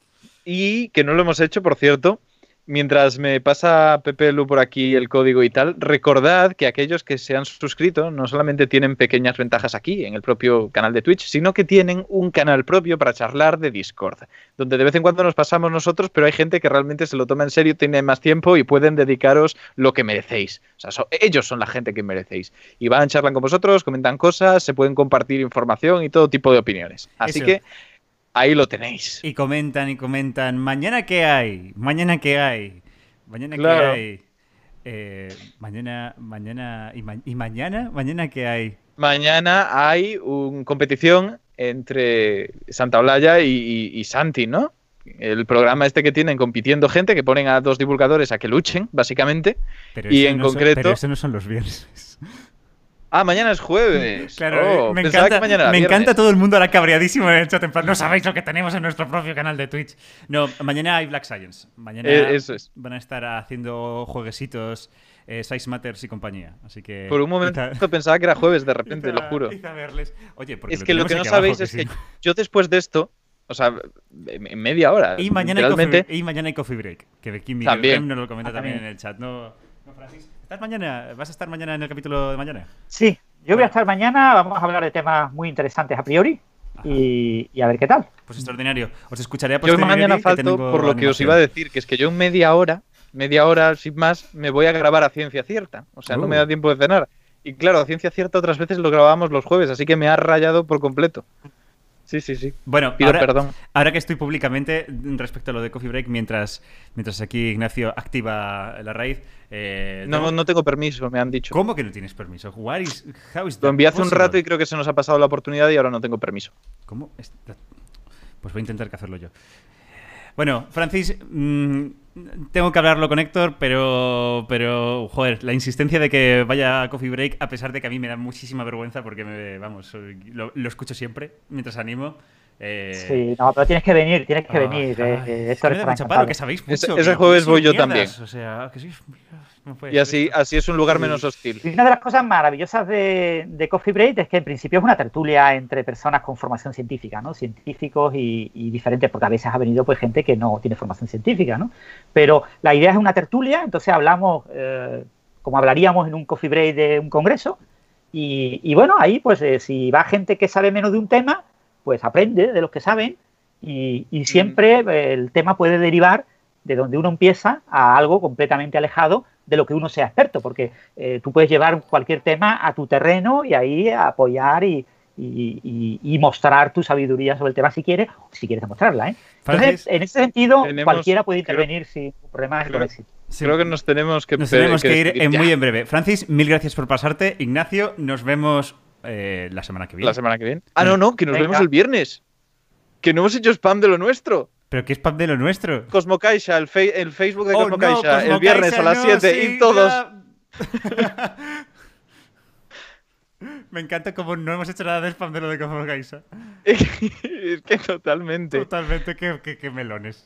Y que no lo hemos hecho, por cierto, mientras me pasa Pepe Lu por aquí el código y tal, recordad que aquellos que se han suscrito no solamente tienen pequeñas ventajas aquí en el propio canal de Twitch, sino que tienen un canal propio para charlar de Discord, donde de vez en cuando nos pasamos nosotros, pero hay gente que realmente se lo toma en serio, tiene más tiempo y pueden dedicaros lo que merecéis. O sea, ellos son la gente que merecéis. Y van, charlan con vosotros, comentan cosas, se pueden compartir información y todo tipo de opiniones. Así que Ahí lo tenéis. Y comentan y comentan, mañana qué hay, mañana qué hay, mañana qué hay. Eh, mañana, mañana, y, mañana, mañana qué hay. Mañana hay una competición entre Santa Olaya y, Santi, ¿no? El programa este que tienen compitiendo gente, que ponen a dos divulgadores a que luchen, básicamente. y en concreto. pero eso no son los viernes. Ah, mañana es jueves. Claro, oh, me, encanta, me encanta todo el mundo ahora cabreadísimo en el chat. no sabéis lo que tenemos en nuestro propio canal de Twitch. No, mañana hay Black Science. Mañana eh, van a estar haciendo jueguesitos, eh, Size Matters y compañía. Así que. Por un momento pensaba que era jueves, de repente, lo juro. Oye, es que lo que no sabéis es que yo después de esto. O sea, en media hora. Y mañana, hay, coffee, y mañana hay coffee break. Que Miguel nos lo comenta también. en el chat. No, no Francis. ¿Estás mañana? ¿Vas a estar mañana en el capítulo de mañana? Sí, yo voy a estar mañana. Vamos a hablar de temas muy interesantes a priori. Y, a ver qué tal. Pues extraordinario. Os escucharé a Yo mañana falto por lo que os iba a decir, que es que yo en media hora, media hora sin más, me voy a grabar a ciencia cierta. O sea, no me da uh. tiempo de cenar. Y claro, a ciencia cierta otras veces lo grabábamos los jueves, así que me ha rayado por completo. Sí, sí, sí. Bueno, Pido ahora, perdón. ahora que estoy públicamente respecto a lo de Coffee Break, mientras, mientras aquí Ignacio activa la raíz. Eh, no, no tengo permiso, me han dicho. ¿Cómo que no tienes permiso? lo envié hace un rato y creo que se nos ha pasado la oportunidad y ahora no tengo permiso. ¿Cómo? Pues voy a intentar que hacerlo yo. Bueno, Francis, mm, tengo que hablarlo con Héctor, pero, pero, joder, la insistencia de que vaya a Coffee Break, a pesar de que a mí me da muchísima vergüenza porque, me, vamos, lo, escucho siempre mientras animo. Eh, sí, no, pero tienes que venir, tienes que venir. Eh, que sabéis mucho. Ese, jueves voy yo también. O sea, que sí, y así, así es un lugar menos hostil. una de las cosas maravillosas de, Coffee Break es que en principio es una tertulia entre personas con formación científica, ¿no? Científicos y, diferentes, porque a veces ha venido pues gente que no tiene formación científica, ¿no? Pero la idea es una tertulia, entonces hablamos eh, como hablaríamos en un Coffee Break de un congreso. Y, bueno, ahí pues si va gente que sabe menos de un tema, pues aprende de los que saben y, siempre eh, el tema puede derivar de donde uno empieza a algo completamente alejado de lo que uno sea experto, porque eh, tú puedes llevar cualquier tema a tu terreno y ahí apoyar y, mostrar tu sabiduría sobre el tema si quieres, si quieres demostrarla. ¿eh? Entonces, en ese sentido, cualquiera puede intervenir sin problemas creo, Creo que nos tenemos que, nos tenemos que, ir muy en breve. Francis, mil gracias por pasarte. Ignacio, nos vemos eh, la semana que viene. La semana que viene. Ah, no, no, que nos vemos el viernes. Que no hemos hecho spam de lo nuestro. ¿Pero qué spam de lo nuestro? Cosmocaixa, el, el Facebook de oh, el viernes a las 7 y todos. Me encanta como no hemos hecho nada de spam de lo de Cosmocaixa. es que totalmente. Totalmente, qué melones.